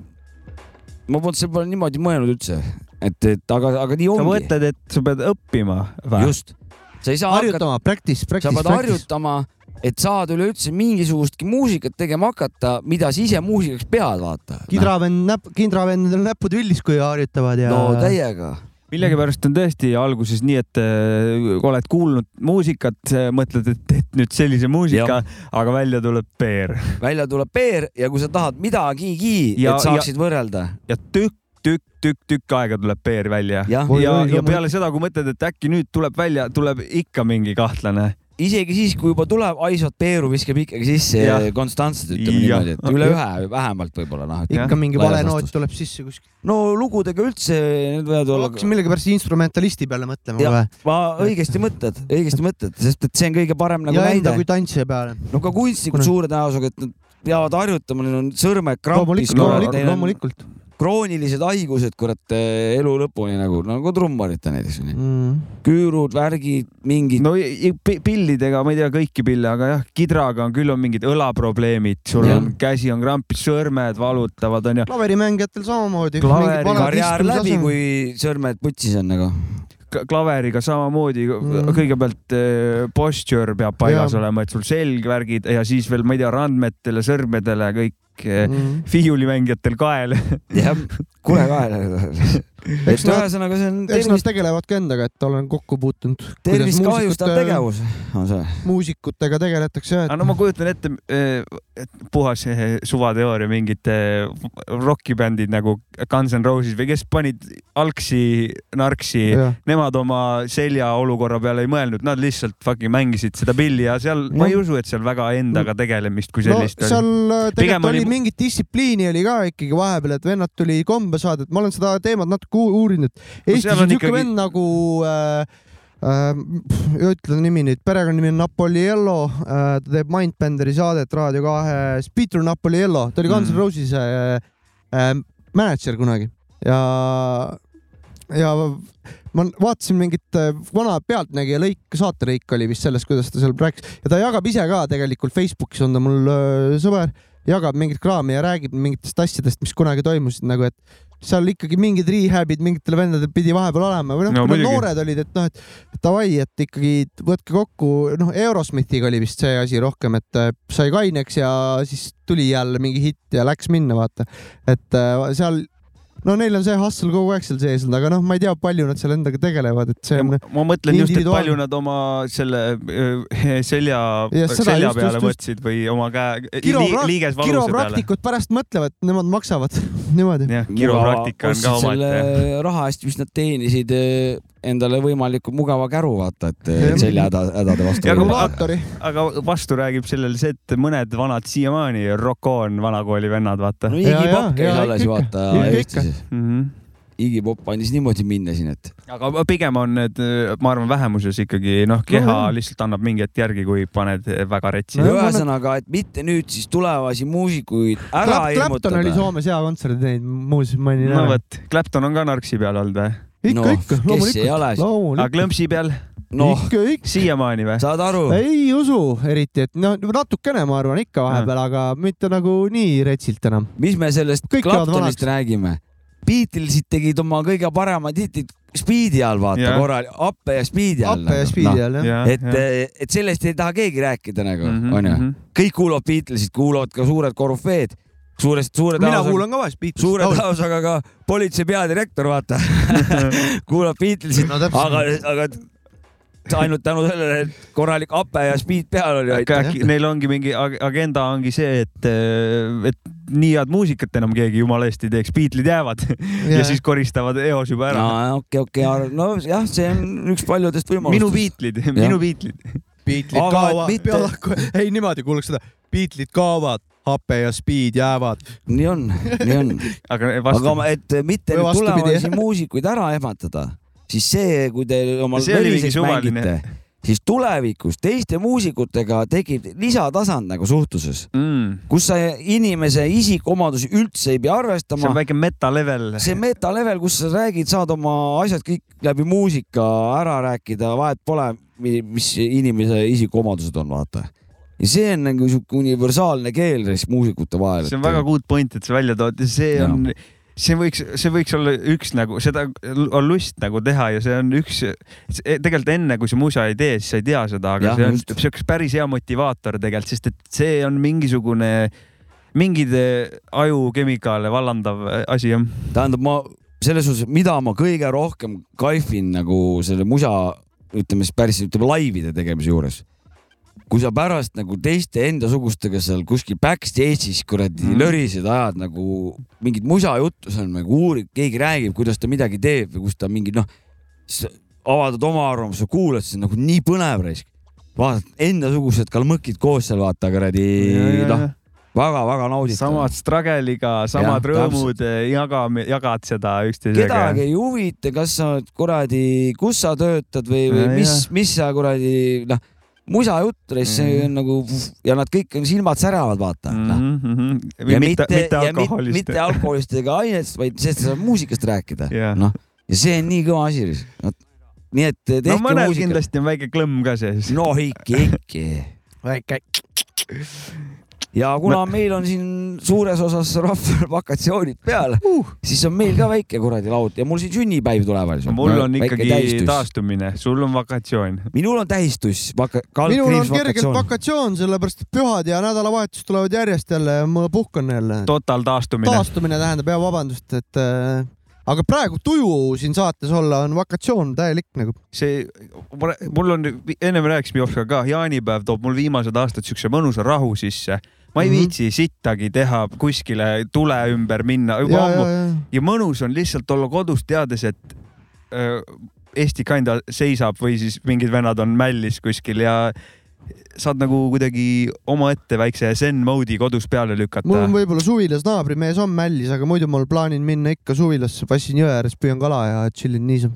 ma polnud selle peale niimoodi mõelnud üldse, et, et aga, aga nii sa ongi. mõtled, et sa pead õppima või? just, sa ei saa harjutama, practice, sa practice, pead practice. harjutama, et saada üleüldse mingisugustki muusikat tegema hakata, mida sa ise muusikaks pead, vaata. kindravend näpp, kindravendadel näpud villis, kui harjutavad ja. no täiega. millegipärast on tõesti alguses nii, et äh, oled kuulnud muusikat, mõtled, et teed nüüd sellise muusika, aga välja tuleb peer välja tuleb peer ja kui sa tahad midagigi, Ja- et saaksid võrrelda. ja tükk, tükk, tükk, tükk aega tuleb peer välja. ja, oi, ja loomulikult. peale seda, kui mõtled, et äkki nüüd tuleb välja, tuleb ikka mingi kahtlane. Isegi siis, kui juba tuleb haisvat peeru, viskab ikkagi sisse Jah. konstantselt, ütleme Jah. niimoodi, et üle ühe vähemalt võib-olla noh. ikka mingi vale noot tuleb sisse kuskil. no lugudega üldse need võivad olla. hakkasin millegipärast instrumentalisti peale mõtlema Jah. kohe. ma õigesti mõtled, õigesti mõtled, sest et see on kõige parem nagu ja näide kui. tantsija peale. no ka kunstnikud suure tõenäosusega, et nad peavad harjutama, neil on sõrmed krampis loomulikult,, loomulikult, kroonilised haigused, kurat, elu lõpuni nagu, nagu trummaritel näiteks. Mm. küürud, värgid, mingid. no pi- pillidega, ma ei tea kõiki pille, aga jah, kidraga on küll on mingid õlaprobleemid, sul Jah. on käsi on krampis, sõrmed valutavad onju. klaverimängijatel samamoodi. Klaveri- karjäär läbi, kui sõrmed putsis on nagu. Klaveriga samamoodi Mm. kõigepealt eh, posture peab paigas Jaa. olema, et sul selgvärgid ja siis veel, ma ei tea, randmetele, sõrmedele kõik eh, Mm. fiiulimängijatel kael. jah, kule kaela. et Eks nad- ühesõnaga, see on eks nad tegelevad ka endaga, et olen kokku puutunud. tervist kahjustav tegevus on see. muusikutega tegeletakse jah, aga no ma kujutan ette, et puhas eh, suvateooria, mingid eh, rokibändid nagu Guns N Roses või kes panid algsi, narksi, et. nemad oma selja olukorra peale ei mõelnud, nad lihtsalt fucking mängisid seda pilli ja seal ma ei usu, et seal väga endaga tegelemist kui no sellist seal oli. äh, tegelikult oli oli- mingit distsipliini oli ka ikkagi vahepeal, et vennad tuli kombe saada, et ma olen seda teemat natuke uu- uurinud. Eestis on niisugune ikkagi- vend nagu äh, äh, ütle nimi nüüd, perekonnanimi on Napoliello äh,, ta teeb Mindbenderi saadet Raadio kahes, Peter Napoliello, ta oli Guns N Mm. Roses äh, äh, mänedžer kunagi ja, ja ma vaatasin mingit äh, vana Pealtnägija lõik, saatelõik oli vist sellest, kuidas ta seal rääkis ja ta jagab ise ka tegelikult Facebookis on ta mul äh, sõber, jagab mingit kraami ja räägib mingitest asjadest, mis kunagi toimusid nagu, et seal ikkagi mingid rehab'id mingitel vendadel pidi vahepeal olema või noh No kui nad noored olid, et noh, et et davai, et ikkagi võtke kokku, noh, Eurosmithiga oli vist see asi rohkem, et äh, sai kaineks ja siis tuli jälle mingi hitt ja läks minna, vaata. et äh, seal, no neil on see hustle kogu aeg seal sees olnud, aga noh, ma ei tea, palju nad seal endaga tegelevad, et see on ma mõtlen just, et palju nad oma selle öö, selja, selja just, peale just, võtsid või oma käe li, Kiroprak- liigesvaluse peale. kiropraktikud pärast mõtlevad, nemad maksavad niimoodi. jah, kiropraktika on ka omaette. raha eest, mis nad teenisid eh, endale võimalikult mugava käru, vaata, et Jah. seljahädade vastu Ja. aga aga vastu räägib sellele see, et mõned vanad siiamaani Rocon vanakooli vennad, vaata no. Iggy Pop käis alles ikka, vaata Eestis. -hmm. Iggy Pop andis niimoodi minna siin, et aga pigem on need, ma arvan, vähemuses ikkagi noh, keha No, lihtsalt annab mingi hetk järgi, kui paned väga retsi No no,. ühesõnaga, et mitte nüüd siis tulevasi muusikuid ära Clapton oli hirmutada. Soomes hea kontserdi teinud, muuseas mainin no ära. vot, Clapton on ka narksi peal olnud või? Ikka noh,, ikka, loomulikult, aga klõmpsi peal noh, siiamaani või? saad aru? ei usu eriti, et noh, natukene ma arvan ikka vahepeal, aga mitte nagu nii retsilt enam. mis me sellest Kõik Claptonist räägime? Beatlesid tegid oma kõige paremad hitid Speedi all, vaata Jah. korral, Appe ja Speedi all. Appe ja Speedi all jah. et, et sellest ei taha keegi rääkida nagu, Mhm, onju. kõik kuulavad Beatlesid, kuulavad ka suured korüfeed, suurest, suure mina tõenäosusega, kuulan ka vahest Beatles'i suure tõenäosusega ka politsei peadirektor, vaata. Kuulab Beatlesid, no täpselt. aga, aga ainult tänu sellele, et korralik Appe ja Speed peal oli, aitäh. äkki neil ongi mingi ag- agenda ongi see, et, et nii head muusikat enam keegi jumala eest ei teeks, Beatlesid jäävad ja, ja siis koristavad eos juba ära. No okei, okei, no jah, see on üks paljudest minu võimalustest. Beatlesid, minu Beatlesid. Beatlesid kaovad. ei niimoodi kuulaks seda, Beatlesid kaovad, Hape ja Speed jäävad. nii on, nii on. aga aga vastu, ma- et mitte nüüd vastupidi, tulevasi muusikuid ära ehmatada, siis see, kui te oma See suvaline. mängite, siis tulevikus teiste muusikutega tekib lisatasand nagu suhtluses, mm, kus sa inimese isikuomadusi üldse ei pea see arvestama on. väike meta level. see meta level, kus sa räägid, saad oma asjad kõik läbi muusika ära rääkida, vahet pole, mis inimese isikuomadused on, vaata. Ja see on nagu sihuke universaalne keel siis muusikute vahel. see on väga good point, et sa välja tood ja see Jaa. on, see võiks, see võiks olla üks nagu, seda on lust nagu teha ja see on üks, tegelikult enne, kui sa musa ei tee, siis sa ei tea seda, aga ja, see on siukene päris hea motivaator tegelikult, sest et see on mingisugune, mingeid eh, ajukemikaale vallandav eh, asi jah. tähendab, ma selles suhtes, mida ma kõige rohkem kaifin nagu selle musa, ütleme siis päris, ütleme laivide tegemise juures. Kui sa pärast nagu teiste endasugustega seal kuskil backstage'is kuradi mm. lörised ajad nagu mingit musajuttu seal nagu uurid, keegi räägib, kuidas ta midagi teeb või kus ta mingi noh, avaldad oma arvamuse, kuulad, siis nagu nii põnev raisk. vaatad endasugused kalmõkid koos seal vaata kuradi noh, väga-väga nauditav. samad struggle'iga, samad Jah, rõõmud, jagame, jagad seda üksteisega kedagi. ei huvita, kas sa oled kuradi, kus sa töötad või, või Ja, mis mis sa kuradi noh, musajutt, see on nagu ja nad kõik on silmad säravad, vaata Mhm. noh. või ja mitte, mitte alkoholist. mitte alkoholist ega ainest, vaid sellest sa saad muusikast rääkida Jah. noh, ja see on nii kõva asi. nii et tehke no mõnel muusikat. kindlasti on väike klõmm ka sees. no ikka, ikka. väike. Ja kuna meil on siin suures osas rahval vakatsioonid peal uh., siis on meil ka väike kuradi laud ja mul siin sünnipäiv tuleval. mul on ikkagi taastumine, sul on vakatsioon. minul on tähistuss, vaka-, minul on kergelt vakatsioon, sellepärast et pühad ja nädalavahetus tulevad järjest jälle ja ma puhkan jälle. total taastumine. taastumine tähendab ja vabandust, et äh, aga praegu tuju siin saates olla on vakatsioon täielik nagu. see, mul on, ennem rääkisime Jopskaga ka, jaanipäev toob mul viimased aastad siukse mõnusa rahu sisse. Ma ei Mhm. viitsi sittagi teha kuskile tule ümber minna juba ja, ammu ja, ja ja mõnus on lihtsalt olla kodus, teades, et öö, Eesti kinda seisab või siis mingid vennad on mällis kuskil ja saad nagu kuidagi omaette väikse zen mode'i kodus peale mul lükata on. võib-olla suvilas naabrimees on mällis, aga muidu ma plaanin minna ikka suvilasse, passin jõe ääres, püüan kala ja tšillin niisama.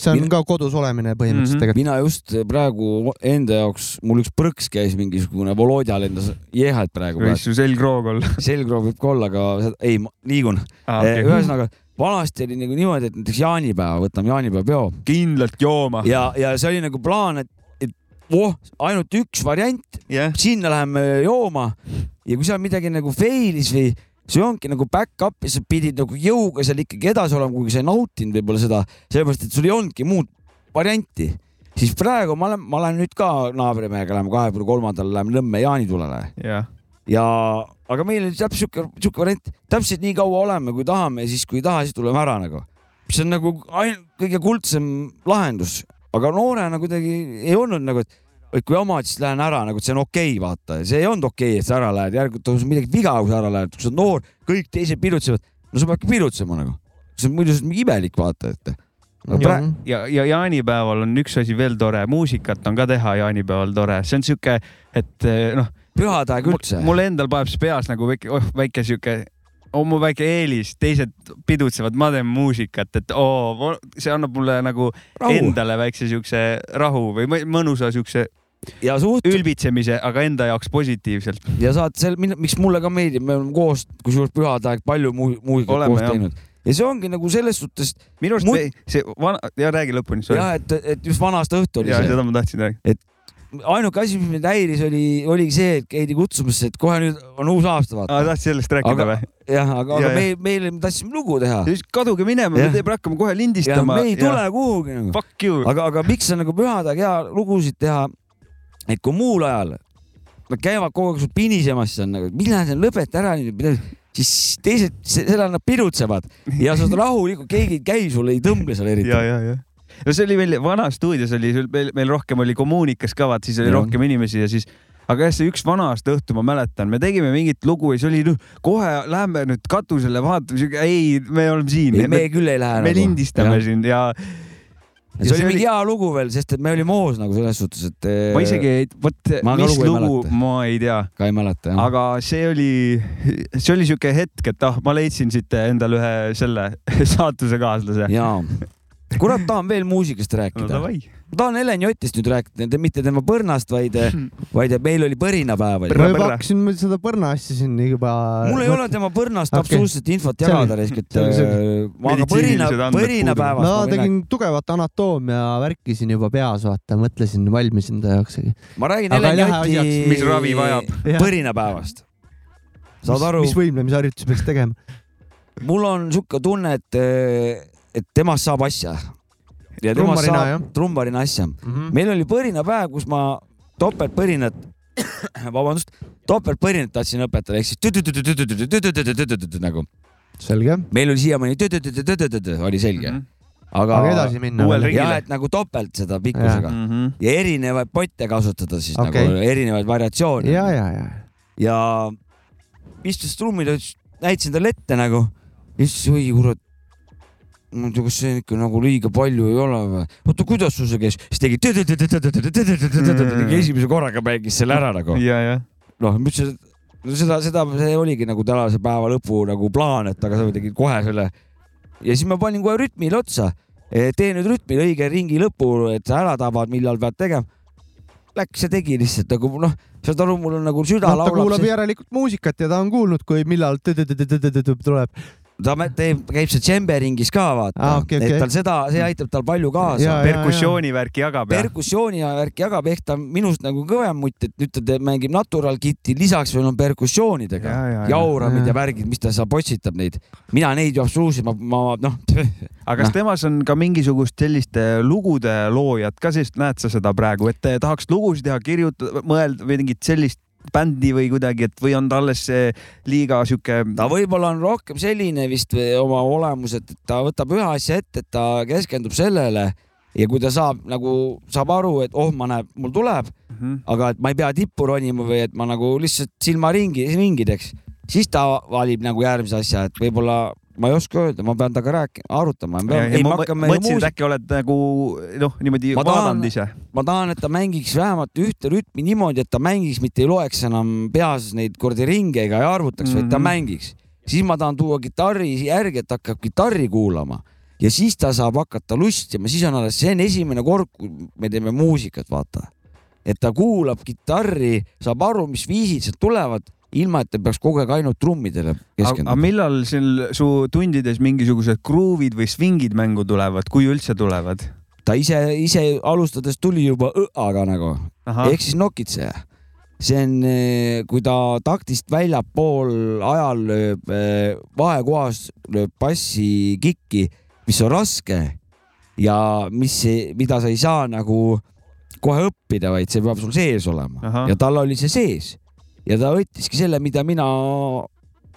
See on Mina- ka kodus olemine põhimõtteliselt Mhm. tegelikult. mina just praegu enda jaoks, mul üks põrks käis mingisugune Volodja lendas jeehalt praegu võis. su selgroog olla selgroog võib ka olla, aga ei, liigun ah,. okay.. Okay. ühesõnaga, vanasti oli nagu niimoodi, et näiteks jaanipäeva, võtame jaanipäeva peo kindlalt jooma. ja, ja see oli nagu plaan, et, et voh, ainult üks variant, jah, sinna läheme jooma ja kui seal midagi nagu fail'is või see ongi nagu back-up ja sa pidid nagu jõuga seal ikkagi edasi olema, kuigi sa ei nautinud võib-olla seda, sellepärast et sul ei olnudki muud varianti. siis praegu ma olen, ma olen nüüd ka naabrimehega, läheme kahekümne kolmandal, läheme Nõmme jaanitulele jah, ja, aga meil oli täpselt sihuke, sihuke variant, täpselt nii kaua oleme, kui tahame ja siis, kui ei taha, siis tuleme ära nagu. mis on nagu ain- kõige kuldsem lahendus, aga noorena kuidagi ei olnud nagu, et et kui omad, siis lähen ära nagu, et see on okei okay,, vaata, see ei olnud okei okay,, et sa ära lähed, järelikult on sul midagi viga, kui sa ära lähed, kui sa oled noor, kõik teised pilutsevad, no sa peadki pilutsema nagu. see on muidu imelik, vaata, et. aga praegu, ja, ja jaanipäeval on üks asi veel tore, muusikat on ka teha jaanipäeval tore, see on sihuke, et eh, noh, pühade aeg üldse. mul endal paneb see peas nagu väike, oh väike sihuke, on mu väike eelis, teised pidutsevad, ma teen muusikat, et oo, see annab mulle nagu Rahu. endale väikse siukse rahu või mõ- mõnusa siukse ja suht- ülbitsemise, aga enda jaoks positiivselt. ja saad seal, miks mulle ka meeldib, me oleme koos, kusjuures pühade aeg palju mu- muusikat koos jah. teinud ja see ongi nagu selles suhtes minu arust Mul... see vana, ja räägi lõpuni. jah, et, et just vanast õhtu oli ja see. seda ma tahtsin rääkida. ainuke asi, mis mind häiris, oli, oligi see, et käidi kutsumas, et kohe nüüd on uus aasta, aa, vaata. tahtsid sellest rääkida aga või?, jah, aga, Ja, aga ja. me, meile, me tahtsime lugu teha. kaduge minema, me teeme, hakkame kohe ja lindistama. me ei tule kuhugi nagu. Fuck you. aga, aga miks on nagu pühade aeg hea lugusid teha, et kui muul ajal nad käivad kogu aeg sul pinisemas, siis on nagu, millal see lõpeta ära nüüd, siis teised, sellal nad pirutsevad ja sa saad rahulikult, keegi ei käi sul, ei tõmble seal eriti ja, ja, ja. no see oli meil Vanas stuudios oli, meil, meil rohkem oli kommuunikas ka, vaat siis oli Jah. rohkem inimesi ja siis aga jah, see üks vana aasta õhtu, ma mäletan, me tegime mingit lugu ja see oli noh, kohe lähme nüüd katusele vaatame, ei, me oleme siin, ei, me küll ei lähe me nagu. lindistame Jah. siin ja ja see oli mingi hea lugu veel, sest et me olime hoos nagu selles suhtes, et. ma isegi ei, vot mis lugu lugu ma ei tea, ka ei mäleta jah. aga see oli, see oli siuke hetk, et ah, ma leidsin siit endale ühe selle saatusekaaslase. jaa. kurat, tahan veel muusikast no rääkida. davai. Ma tahan Helen Jotist nüüd rääkida, mitte tema põrnast, vaid, vaid et meil oli põrinapäev oli. ma juba hakkasin seda põrna asja siin juba. mul ei ole tema põrnast Okei. absoluutselt infot jagada, raisk, et äh, ma aga põrina põrinapäevast no tegin tugevat anatoomia värki siin juba peas, vaata, mõtlesin, valmisin ta jaoks. ma räägin Aga Helen Joti mis ravi vajab. põrinapäevast. saad aru, mis võimlemisharjutusi peaks tegema? mul on sihuke tunne, et, et temast saab asja ja tema trummarina, saab trummarina asja mm. -hmm. meil oli põrinapäev, kus ma topeltpõrinat, vabandust, topeltpõrinat tahtsin õpetada ehk siis nagu. selge. meil oli siiamaani oli selge mm. -hmm aga, aga edasi minna. jah, et nagu topelt seda pikkusega ja, mm -hmm. ja erinevaid potte kasutada siis okay. nagu erinevaid variatsioone. ja, ja, ja. ja istusin trummil, näitasin talle ette nagu, siis oi kurat, ma ei tea, kas see ikka nagu liiga palju ei ole või? oota, kuidas sul see käis? siis tegi esimese korraga mängis selle ära nagu. noh, ma ütlesin, et seda, seda, see oligi nagu tänase päeva lõpu nagu plaan, et aga sa tegid kohe selle. ja siis ma panin kohe rütmile otsa. tee nüüd rütmil õige ringi lõpu, et sa ära tabad, millal pead tegema. Läks ja tegi lihtsalt nagu noh, saad aru, mul on nagu süda noh, ta kuulab laulab, järelikult muusikat ja ta on kuulnud, kui millal tuleb. Ta teeb, käib seal džemberingis ka vaata Aa, okei, okei. et tal seda, see aitab tal palju kaasa jaa. perkussioonivärki jagab ja. perkussiooni ja värki jagab, ehk ta on minust nagu kõvem mutt, et nüüd ta teeb, mängib natural kit'i, lisaks veel on perkussioonidega Ja, ja, ja. jauramid Ja. ja värgid, mis ta seal potsitab neid. mina neid ju absoluutselt, ma, ma noh, aga kas Noh. temas on ka mingisugust selliste lugude loojat ka, sest näed sa seda praegu, et te tahaks lugusid teha, kirjutada, mõelda või mingit sellist bändi või kuidagi, et või on ta alles liiga sihuke. ta võib-olla on rohkem selline vist oma olemuselt, et ta võtab ühe asja ette, et ta keskendub sellele ja kui ta saab nagu, saab aru, et oh, ma näen, mul tuleb, Mhm. aga et ma ei pea tippu ronima või et ma nagu lihtsalt silmaringi, ringi teeks, siis ta valib nagu järgmise asja, et võib-olla ma ei oska öelda, ma pean temaga rääkima, arutama. ma mõtlesin, et äkki oled nagu noh, niimoodi vaadanud ise. ma tahan, et ta mängiks vähemalt ühte rütmi niimoodi, et ta mängiks, mitte ei loeks enam peas neid kuradi ringe ega ei arvutaks mm, -hmm. vaid ta Mhm. mängiks. siis ma tahan tuua kitarri järgi, et hakkab kitarri kuulama ja siis ta saab hakata lustima, siis on alles, see on esimene kord, kui me teeme muusikat, vaata. et ta kuulab kitarri, saab aru, mis viisid sealt tulevad, ilma et ta peaks kogu aeg ainult trummidele keskenduma. aga millal seal su tundides mingisugused gruuvid või svingid mängu tulevad, kui üldse tulevad? ta ise, ise alustades tuli juba õaga nagu ehk siis nokitseja see on, eh, kui ta taktist väljapool ajal lööb eh, vahekohas, lööb passi kikki, mis on raske ja mis, mida sa ei saa nagu kohe õppida, vaid see peab sul sees olema Aha. ja tal oli see sees ja ta võttiski selle, mida mina,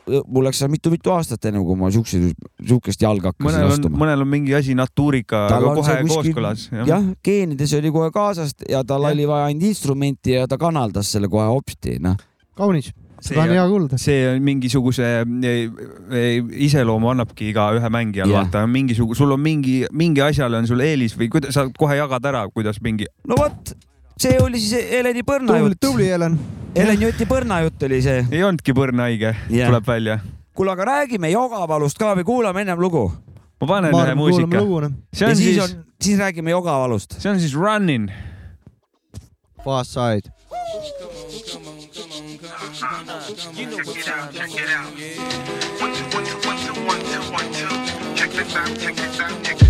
mul läks seal mitu-mitu aastat ennem, kui ma siukseid, siukest jalga hakkasin mõnel on, astuma. mõnel on mingi asi natuuriga kohe kuskil, kooskõlas ja.. jah, geenides oli kohe kaasast ja tal ja. oli vaja ainult instrumenti ja ta kanaldas selle kohe hopsti, noh. kaunis see on hea kuulda. see on mingisuguse e, e, iseloomu annabki igaühe mängijal yeah., vaata mingisugune, sul on mingi, mingi asjale on sul eelis või kuidas sa kohe jagad ära, kuidas mingi. no vot, see oli siis Heleni Põrna tubli, jutt. tubli Helen. Helen Joti Põrna jutt oli see. ei olnudki Põrna haige yeah., tuleb välja. kuule, aga räägime Jogavalust ka või kuulame ennem lugu? ma panen ma ühe muusika. Noh. see on ja siis, siis, siis räägime Jogavalust. see on siis Running. Fast side. You know what time check it out. One, two, one, two, one, two, one, two, one, two. Check this out, check this out, check this out.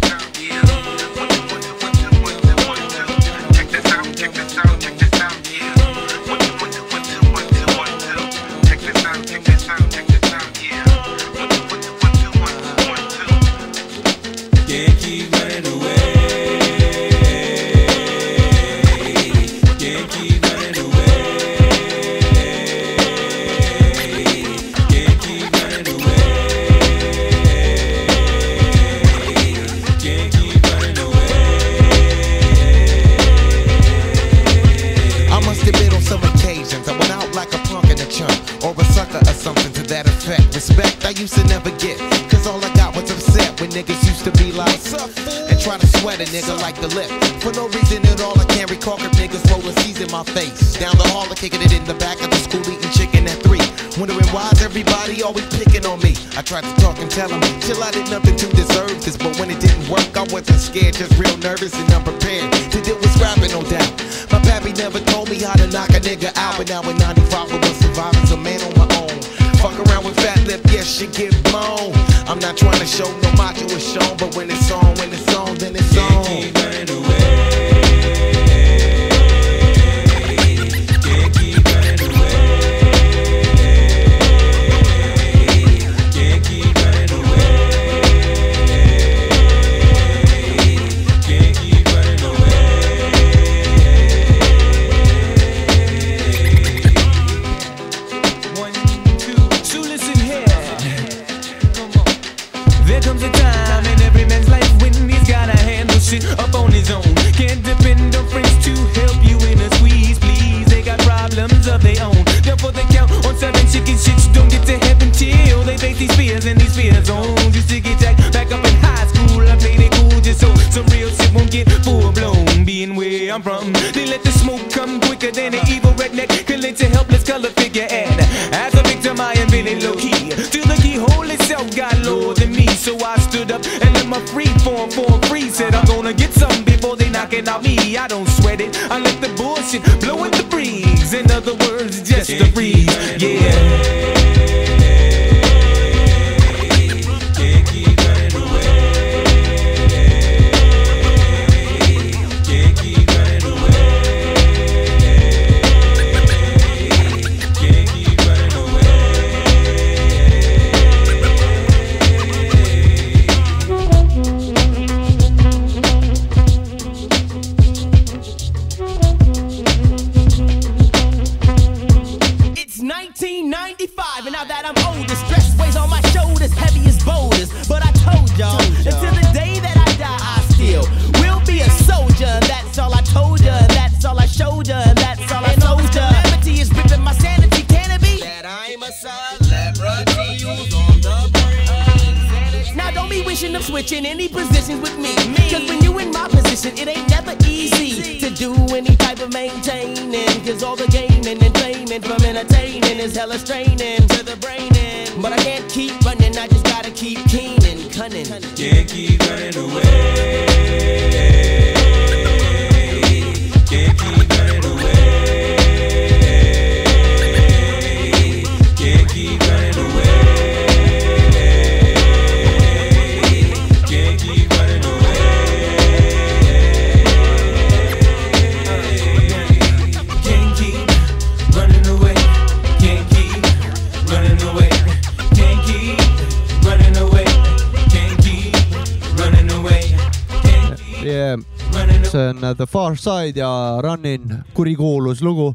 The Far Side ja Running, kurikuulus lugu.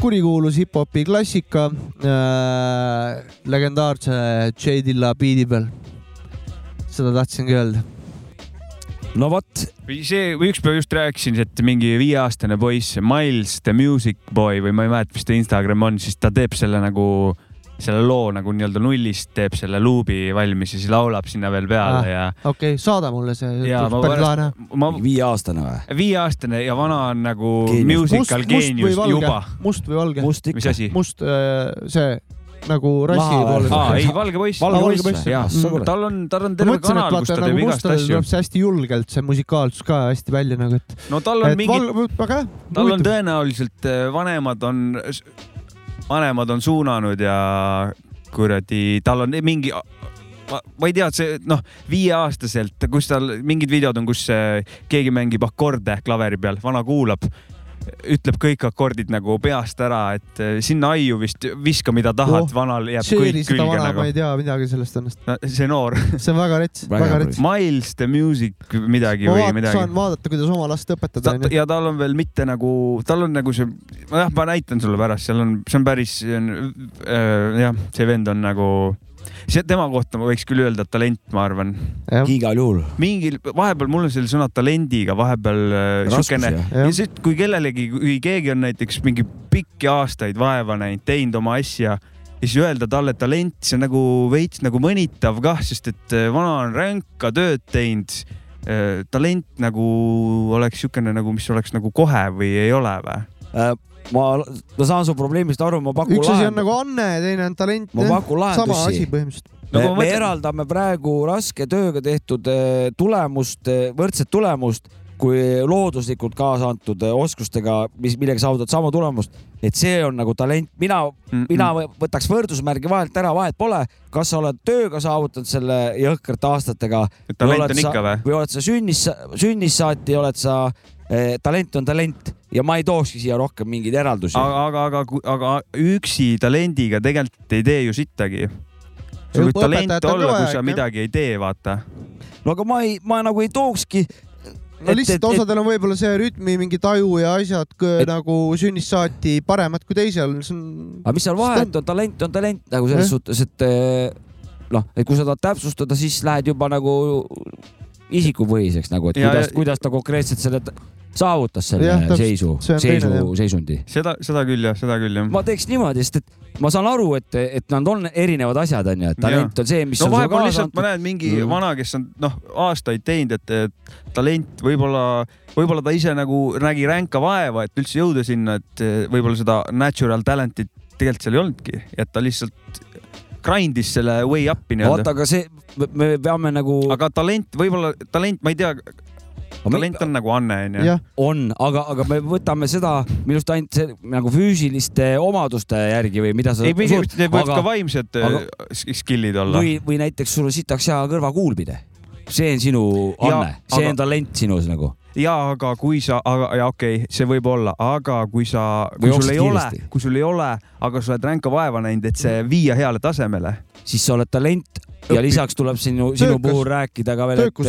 kurikuulus hip-hopi klassika äh, legendaarse J Dilla beat'i peal. seda tahtsingi öelda. no vot, või see, või üks päev just rääkisin, et mingi viieaastane poiss, Miles the Music Boy või ma ei mäleta, mis ta Instagram on, siis ta teeb selle nagu, selle loo nagu nii-öelda nullist teeb selle luubi valmis ja siis laulab sinna veel peale Ah, ja. okei okay,, saada mulle see. viieaastane või? viieaastane ja vana on nagu Geenius. musical geenius juba. must või valge? must ikka. asi? must äh, see nagu rassi poole. aa, ei, valge poiss. Valge poiss jaa kuule. tal on, tal on terve mõtlesin, kanal, kus ta nagu teeb igast mustadel asju tuleb. see hästi julgelt, see musikaalsus ka hästi välja nagu, et. no tal on mingi, väga hea. tal on tõenäoliselt äh, vanemad on, vanemad on suunanud ja kuradi, tal on mingi, ma, ma ei tea, et see noh, viieaastaselt, kus tal mingid videod on, kus keegi mängib akorde klaveri peal, vana kuulab ütleb kõik akordid nagu peast ära, et äh, sinna aiu vist viska, mida tahad Oh, vanal jääb kõik külge vana, nagu ma ei. tea midagi sellest ennast. see noor, see on väga rets, Väga rets. Miles the Music midagi ma või vaat, midagi saan. vaadata, kuidas oma last õpetada ta, ja tal on veel mitte nagu, tal on nagu see, jah, ma näitan sulle pärast, seal on, see on päris, äh, jah, see vend on nagu, see tema kohta ma võiks küll öelda talent, ma arvan. igal juhul. mingil, vahepeal mul on selle sõna talendiga vahepeal äh. Jah. ja siis, kui kellelegi, kui keegi on näiteks mingi pikki aastaid vaeva näinud, teinud oma asja ja siis öelda talle talent, see on nagu veits nagu mõnitav kah, sest et äh, vana on ränka tööd teinud. talent nagu oleks siukene nagu, mis oleks nagu kohe või ei ole või? Äh, ma, ma saan su probleemist aru, ma pakun üks asi on nagu anne ja teine on talent. ma pakun sama lahendusi asi. põhimõtteliselt. No me, ma me mõtlen- eraldame praegu raske tööga tehtud eh, tulemust, võrdset tulemust kui looduslikult kaasa antud oskustega, mis, millega saavutad sama tulemust, et see on nagu talent, mina mm, Mm-mm. mina võ- võtaks võrdusmärgi vahelt ära, vahet pole, kas sa oled tööga saavutanud selle jõhkrate aastatega talent on sa- ikka või? või oled sa sünnist, sünnist saati oled sa eh,, talent on talent ja ma ei tookski siia rohkem mingeid eraldusi. aga, aga, aga, aga üksi talendiga tegelikult ei tee ju sittagi. sul võib talent olla, kui sa midagi ei tee, vaata. no aga ma ei, ma nagu ei tookski. no lihtsalt osadel on võib-olla see rütmi mingi taju ja asjad kõ- Et- nagu sünnist saati paremad kui teisel, aga mis seal vahet on, talent on talent nagu selles Jah. suhtes, et eh, noh, et kui sa tahad täpsustada, siis lähed juba nagu isikupõhiseks nagu, et Ja- kuidas ja-, kuidas ta konkreetselt selle saavutas selle Jah, täpselt. seisu, seisu seisundi. seda, seda küll jah, seda küll jah. ma teeks niimoodi, sest et ma saan aru, et, et nad on erinevad asjad, onju, et talent on see, mis no on vahepeal kaasa lihtsalt ma antud. näen mingi Mm. vana, kes on noh, aastaid teinud, et et talent võib-olla, võib-olla ta ise nagu nägi ränka vaeva, et üldse jõuda sinna, et eh, võib-olla seda natural talent'it tegelikult seal ei olnudki, et ta lihtsalt grind'is selle way up'i vaata, nii-öelda. aga see, me peame nagu, aga talent, võib-olla talent, ma ei tea, talent on nagu anne onju. on, aga, aga me võtame seda minu arust ainult see, nagu füüsiliste omaduste järgi või mida sa ei, need võivad aga- ka vaimsed aga- aga... skill'id olla. või, või näiteks sul on sitaks hea kõrvakuulmine. see on sinu anne, see aga- on talent sinus nagu. Ja aga kui sa, aga ja okei okay,, see võib olla, aga kui sa, kui sul ei ole kiiresti., kui sul ei ole, aga sa oled ränka vaeva näinud, et see viia heale tasemele. siis sa oled talent ja Õpi- lisaks tuleb sinu, sinu Töökas. puhul rääkida ka veel, et,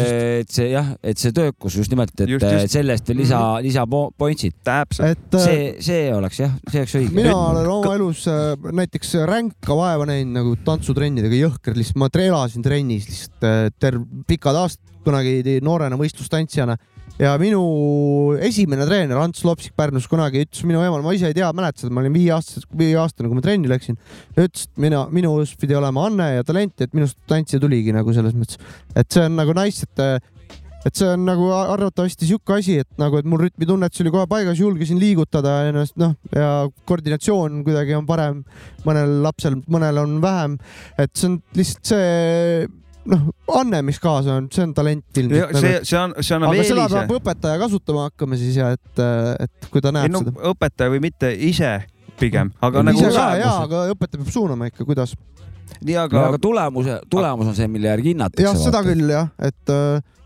et see jah, et see töökus just nimelt, et Just, just, sellest lisa mm, -hmm. lisa po- pointsid. täpselt. et äh, see, see oleks jah, see oleks õige. mina olen oma elus äh, näiteks ränka vaeva näinud nagu tantsutrennidega jõhker, lihtsalt ma elasin trennis lihtsalt äh, terve pikad aastad kunagi noorena võistlustantsijana ja minu esimene treener Ants Lopsik Pärnus kunagi ütles minu emal, ma ise ei tea, mäleta seda, ma olin viieaastased, viieaastane, kui ma trenni läksin, ütles, et mina, minus pidi olema anne ja talent, et minust tantsija tuligi nagu selles mõttes, et see on nagu nice, et et see on nagu arvatavasti sihuke asi, et nagu, et mul rütmitunnetus oli kohe paigas, julgesin liigutada ennast, noh ja koordinatsioon kuidagi on parem. Mõnel lapsel, mõnel on vähem. et see on lihtsalt see noh, anne, mis kaasa on, see on talent ilmselt. see, see on, see annab aga seda eelise peab. õpetaja kasutama hakkama siis ja et, et kui ta ei näeb no seda. õpetaja või mitte ise pigem, aga nagu ise ka jaa, aga õpetaja peab suunama ikka, kuidas. nii, aga aga tulemuse, tulemus on see, mille järgi hinnatakse. jah, seda küll jah, et,